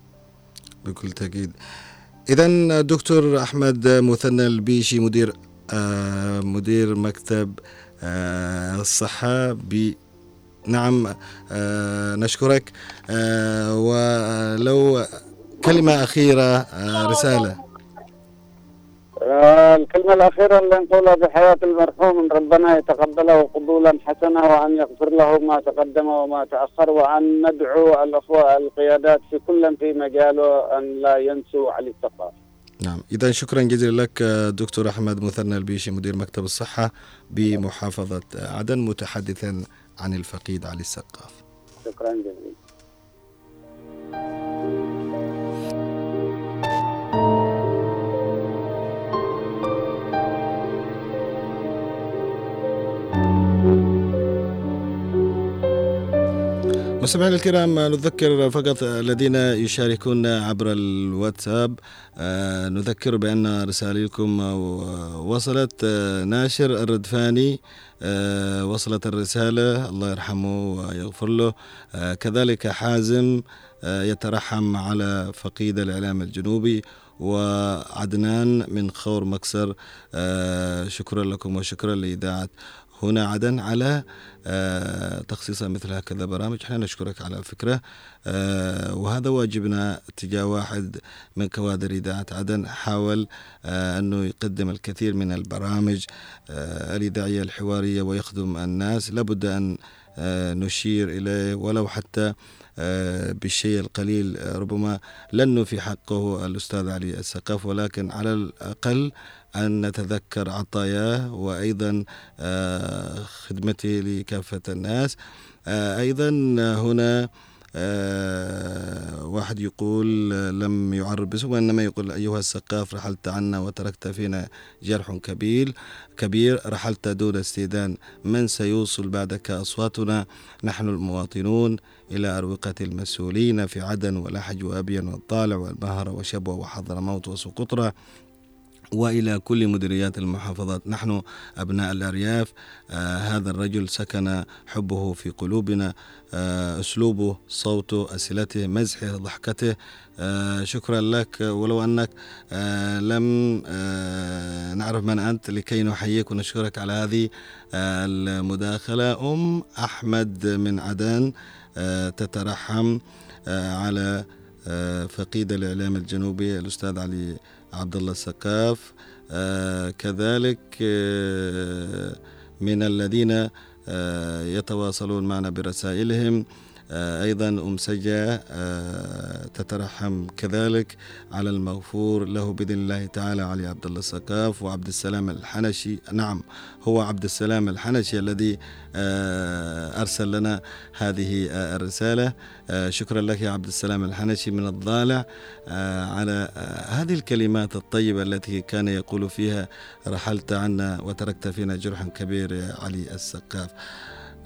بكل تأكيد. اذا دكتور أحمد مثنى البيشي مدير مدير مكتب الصحة ب نعم آه نشكرك آه ولو كلمة أخيرة آه رسالة. الكلمة الأخيرة اللي نقولها في حياة المرحوم أن ربنا يتقبله قبولا حسنا وأن يغفر له ما تقدم وما تأخر وأن ندعو الأخوة القيادات في كل في مجاله أن لا ينسوا علي الثقافة نعم. إذا شكرا جزيلا لك دكتور أحمد مثنى البيشي مدير مكتب الصحة بمحافظة عدن متحدثا عن الفقيد علي السقاف. شكرا جزيلا. مستمعينا الكرام نذكر فقط الذين يشاركون عبر الواتساب. آه، نذكر بأن رسائلكم وصلت آه، ناشر الردفاني آه، وصلت الرسالة الله يرحمه ويغفر له. كذلك حازم يترحم على فقيد الإعلام الجنوبي وعدنان من خور مكسر. شكرا لكم وشكرا لإذاعة هنا عدن على آه، تخصيصها مثل هكذا برامج. إحنا نشكرك على الفكرة آه، وهذا واجبنا تجاه واحد من كوادر إذاعة عدن. حاول آه، أنه يقدم الكثير من البرامج الإذاعية الحوارية ويخدم الناس. لابد أن نشير إليه ولو حتى بالشيء القليل. ربما لن في حقه الأستاذ علي السقاف ولكن على الأقل أن نتذكر عطاياه وأيضا آه، خدمته لكافة الناس. آه، أيضا هنا أه واحد يقول لم يعرب باسمه وإنما يقول أيها السقاف رحلت عنا وتركت فينا جرح كبير كبير رحلت دون استئذان. من سيوصل بعدك أصواتنا؟ نحن المواطنون إلى أروقة المسؤولين في عدن ولحج وأبين والطالع والبهرة وشبوة وحضرموت وسقطرة وإلى كل مديريات المحافظات. نحن أبناء الأرياف. آه هذا الرجل سكن حبه في قلوبنا. آه أسلوبه صوته أسئلته مزحه ضحكته. آه شكرا لك. ولو أنك آه لم آه نعرف من أنت لكي نحييك ونشكرك على هذه آه المداخلة. أم أحمد من عدن آه تترحم آه على آه فقيد الإعلام الجنوبي الأستاذ علي عبد الله السقاف. آه كذلك آه من الذين آه يتواصلون معنا برسائلهم. أيضا أم سجا آه تترحم كذلك على المغفور له بإذن الله تعالى علي عبد الله السقاف وعبد السلام الحنشي. نعم هو عبد السلام الحنشي الذي آه أرسل لنا هذه آه الرسالة. آه شكرا لك يا عبد السلام الحنشي من الضالع. آه على آه هذه الكلمات الطيبة التي كان يقول فيها رحلت عنا وتركت فينا جرحا كبير يا علي السقاف.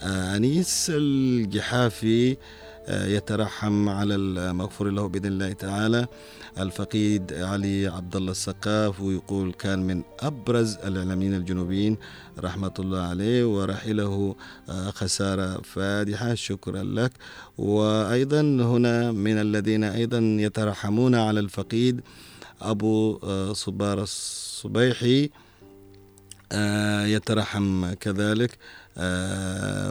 أنيس الجحافي آه، يترحم على المغفور له بإذن الله تعالى. الفقيد علي عبد الله السقاف ويقول كان من أبرز الاعلاميين الجنوبيين رحمة الله عليه ورحله آه، خسارة فادحة شكرا لك. وأيضا هنا من الذين أيضا يترحمون على الفقيد أبو آه، صبار الصبيحي يترحم كذلك.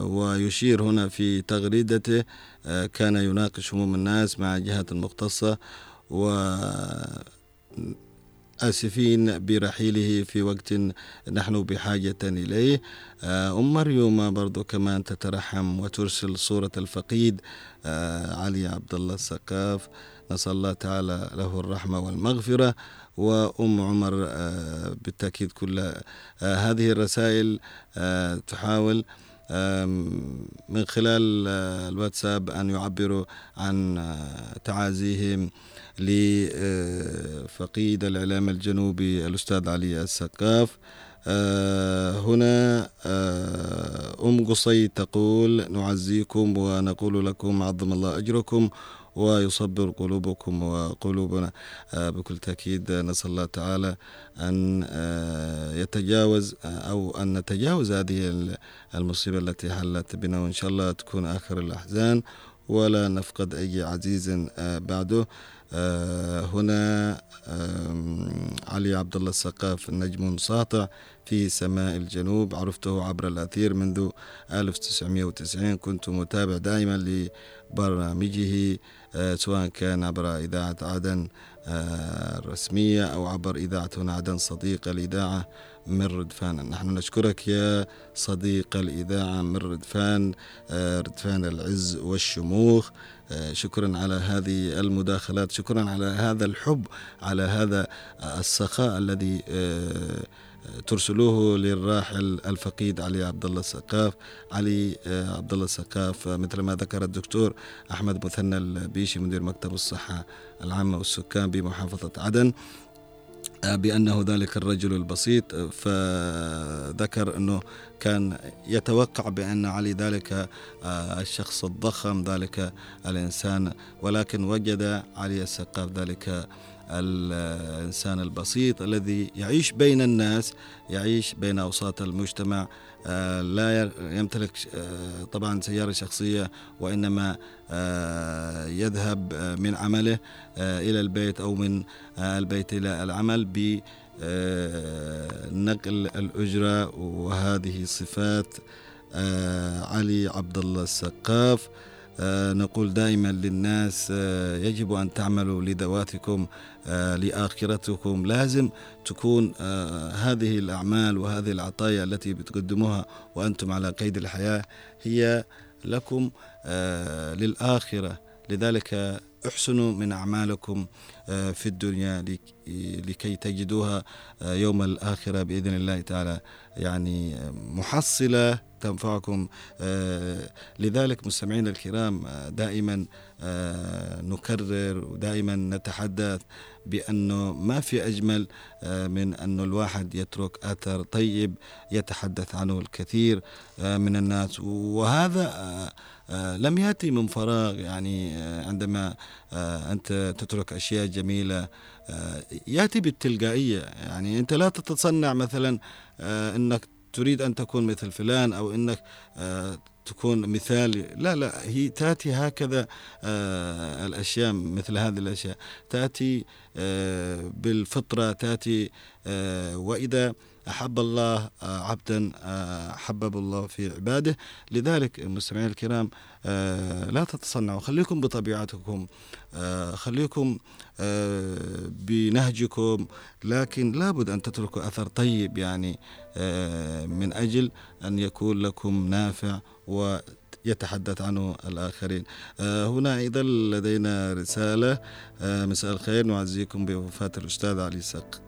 ويشير هنا في تغريدته آه، كان يناقش هموم الناس مع جهات مختصة و آسفين برحيله في وقت نحن بحاجة إليه. أم مريم برضو كمان تترحم وترسل صورة الفقيد علي عبد الله السقاف. نسأل الله تعالى له الرحمة والمغفرة. وأم عمر بالتأكيد كل هذه الرسائل تحاول من خلال الواتساب أن يعبروا عن تعازيهم لفقيد الإعلام الجنوبي الأستاذ علي السقاف. هنا أم قصي تقول نعزيكم ونقول لكم عظم الله أجركم ويصبر قلوبكم وقلوبنا. بكل تأكيد نسأل الله تعالى أن يتجاوز أو أن نتجاوز هذه المصيبة التي حلت بنا وإن شاء الله تكون آخر الأحزان. ولا نفقد أي عزيز بعده. هنا علي عبد الله السقاف نجم ساطع في سماء الجنوب عرفته عبر الأثير منذ 1990 كنت متابع دائما لبرامجه سواء كان عبر إذاعة عدن الرسمية أو عبر إذاعة هنا عدن صديق الإذاعة من ردفان نحن نشكرك يا صديق الإذاعة من ردفان ردفان العز والشموخ. شكرا على هذه المداخلات شكرا على هذا الحب على هذا السخاء الذي ترسلوه للراحل الفقيد علي عبد الله السقاف. علي عبد الله السقاف مثل ما ذكر الدكتور أحمد مثنى البيشي مدير مكتب الصحة العامة والسكان بمحافظة عدن بأنه ذلك الرجل البسيط. فذكر أنه كان يتوقع بأن علي ذلك الشخص الضخم ذلك الإنسان ولكن وجد علي السقاف ذلك الإنسان البسيط الذي يعيش بين الناس يعيش بين أوساط المجتمع لا يمتلك طبعا سيارة شخصية وإنما يذهب من عمله إلى البيت أو من البيت إلى العمل ب نقل الأجرة وهذه صفات علي عبد الله السقاف. نقول دائما للناس يجب أن تعملوا لذواتكم لآخرتكم. لازم تكون هذه الأعمال وهذه العطايا التي بتقدموها وأنتم على قيد الحياة هي لكم للآخرة. لذلك احسنوا من أعمالكم في الدنيا لكي تجدوها يوم الآخرة بإذن الله تعالى. يعني محصلة تنفعكم. لذلك مستمعينا الكرام دائما نكرر ودائما نتحدث بأنه ما في أجمل من أن الواحد يترك أثر طيب يتحدث عنه الكثير من الناس. وهذا لم يأتي من فراغ. يعني عندما أنت تترك أشياء جميلة يأتي بالتلقائية. يعني أنت لا تتصنع مثلا أنك تريد أن تكون مثل فلان أو أنك تكون مثالي. لا لا هي تأتي هكذا الأشياء مثل هذه الأشياء. تأتي بالفطرة تأتي وإذا أحب الله عبدا حبب الله في عباده. لذلك المستمعين الكرام لا تتصنعوا. خليكم بطبيعتكم خليكم بنهجكم. لكن لابد أن تتركوا أثر طيب يعني من أجل أن يكون لكم نافع و يتحدث عنه الآخرين. هنا أيضا لدينا رسالة. مساء الخير. نعزيكم بوفاة الأستاذ علي سق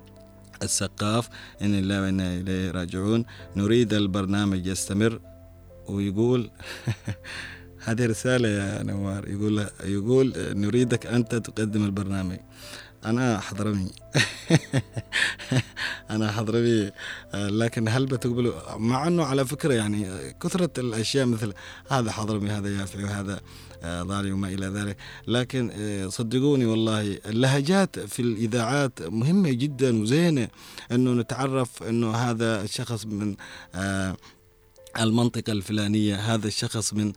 السقاف. إن الله وإنا إليه راجعون. نريد البرنامج يستمر. ويقول هذه رسالة يا نوار. يقول يقول نريدك أنت تقدم البرنامج. أنا حضرمي. أنا حضرمي. لكن هل بتقبلوا؟ مع أنه على فكرة يعني كثرة الأشياء مثل هذا حضرمي هذا يافعي وهذا ضالي وما إلى ذلك. لكن صدقوني والله اللهجات في الإذاعات مهمة جدا وزينة. أنه نتعرف أنه هذا الشخص من المنطقة الفلانية هذا الشخص من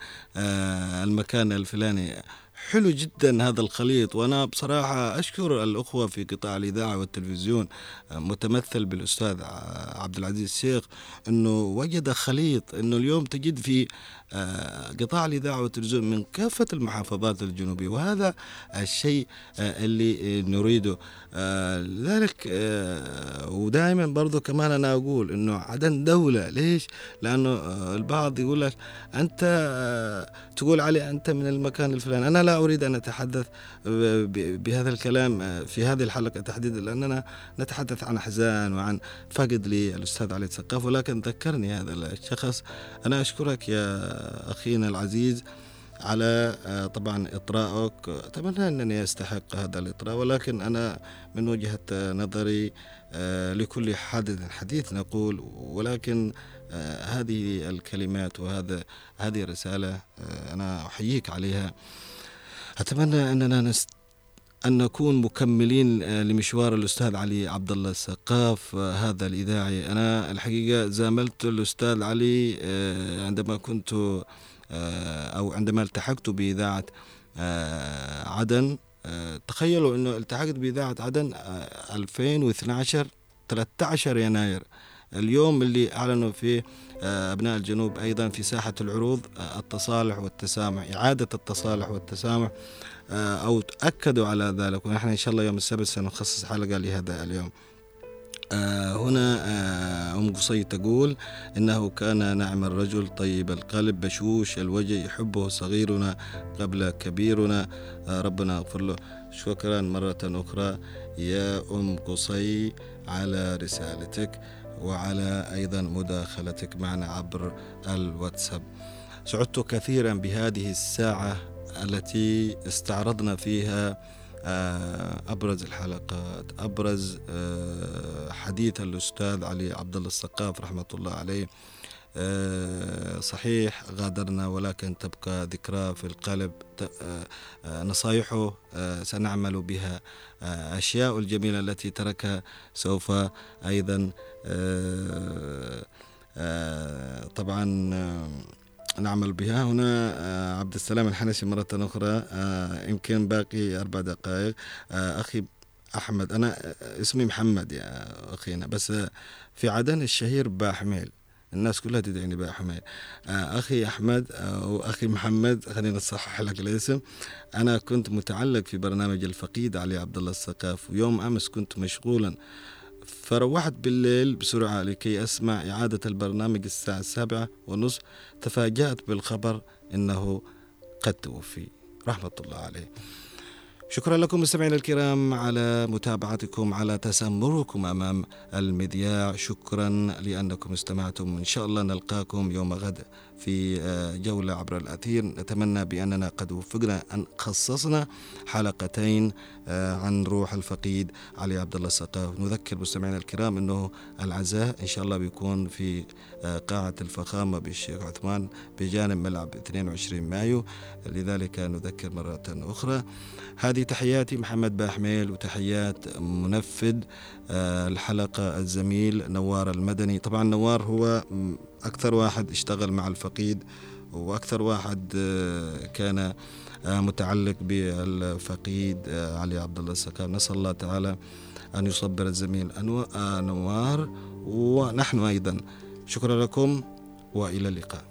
المكان الفلاني. حلو جدا هذا الخليط وأنا بصراحة أشكر الأخوة في قطاع الإذاعة والتلفزيون متمثل بالأستاذ عبد العزيز الشيخ إنه وجد خليط إنه اليوم تجد في آه، قطاع الإذاعة والتلفزيون من كافة المحافظات الجنوبية وهذا الشيء آه، اللي نريده آه، لذلك ودائما برضو كمان أنا أقول أنه عدن دولة ليش؟ لأنه البعض يقول لك أنت تقول علي أنت من المكان الفلاني أنا لا أريد أن أتحدث بهذا الكلام في هذه الحلقة تحديدا لأننا نتحدث عن أحزان وعن فقد للأستاذ علي السقاف ولكن ذكرني هذا الشخص. أنا أشكرك يا أخينا العزيز على آه، طبعا إطراءك أتمنى أنني أستحق هذا الإطراء ولكن أنا من وجهة نظري آه، لكل حادث حديث نقول ولكن آه، هذه الكلمات وهذا هذه الرسالة أنا أحييك عليها. أتمنى أننا نست أن نكون مكملين لمشوار الأستاذ علي عبد الله السقاف هذا الإذاعي. أنا الحقيقة زاملت الأستاذ علي عندما كنت أو عندما التحقت بإذاعة عدن. تخيلوا أنه التحقت بإذاعة عدن 2012 13 يناير. اليوم اللي أعلنوا فيه أبناء الجنوب أيضا في ساحة العروض التصالح والتسامح إعادة التصالح والتسامح آه، أو أكدوا على ذلك. ونحن إن شاء الله يوم السبت سنخصص حلقة لهذا اليوم. آه هنا آه أم قصي تقول إنه كان نعم الرجل طيب القلب بشوش الوجه يحبه صغيرنا قبل كبيرنا. آه ربنا يغفر له. شكرا مرة أخرى يا أم قصي على رسالتك. وعلى أيضا مداخلتك معنا عبر الواتساب. سعدت كثيرا بهذه الساعة التي استعرضنا فيها آه، أبرز الحلقات أبرز آه، حديث الأستاذ علي عبد الله السقاف رحمة الله عليه. صحيح غادرنا ولكن تبقى ذكرى في القلب نصايحه سنعمل بها أشياء الجميلة التي تركها سوف أيضا طبعا نعمل بها. هنا آه، عبد السلام الحنشي مرة أخرى آه، يمكن باقي أربع دقائق. آه، أخي أحمد أنا اسمي محمد يا أخينا بس في عدن الشهير باحميل. الناس كلها تدعيني باحميل أخي أحمد أو أخي محمد خلينا نصحح لك الاسم. أنا كنت متعلق في برنامج الفقيد علي عبد الله الثقاف ويوم أمس كنت مشغولا. فروحت بالليل بسرعة لكي أسمع إعادة البرنامج الساعة السابعة ونصف تفاجأت بالخبر أنه قد توفي. رحمة الله عليه. شكرا لكم مستمعينا الكرام على متابعتكم على تسمركم أمام المذياع شكرا لأنكم استمعتم. إن شاء الله نلقاكم يوم غد في آه، جولة عبر الأثير. نتمنى بأننا قد وفقنا أن خصصنا حلقتين آه، عن روح الفقيد علي عبد الله السقاف. نذكر مستمعينا الكرام أنه العزاء إن شاء الله بيكون في آه، قاعة الفخامة بالشيخ عثمان بجانب ملعب 22 مايو. لذلك نذكر مرة أخرى. هذه تحياتي محمد باحميل وتحيات منفذ الحلقة الزميل نوار المدني. طبعا نوار هو أكثر واحد اشتغل مع الفقيد وأكثر واحد آه، كان آه، متعلق بالفقيد آه، علي عبد الله السكاب نسأل الله تعالى أن يصبر الزميل أنوار ونحن أيضا. شكرا لكم وإلى اللقاء.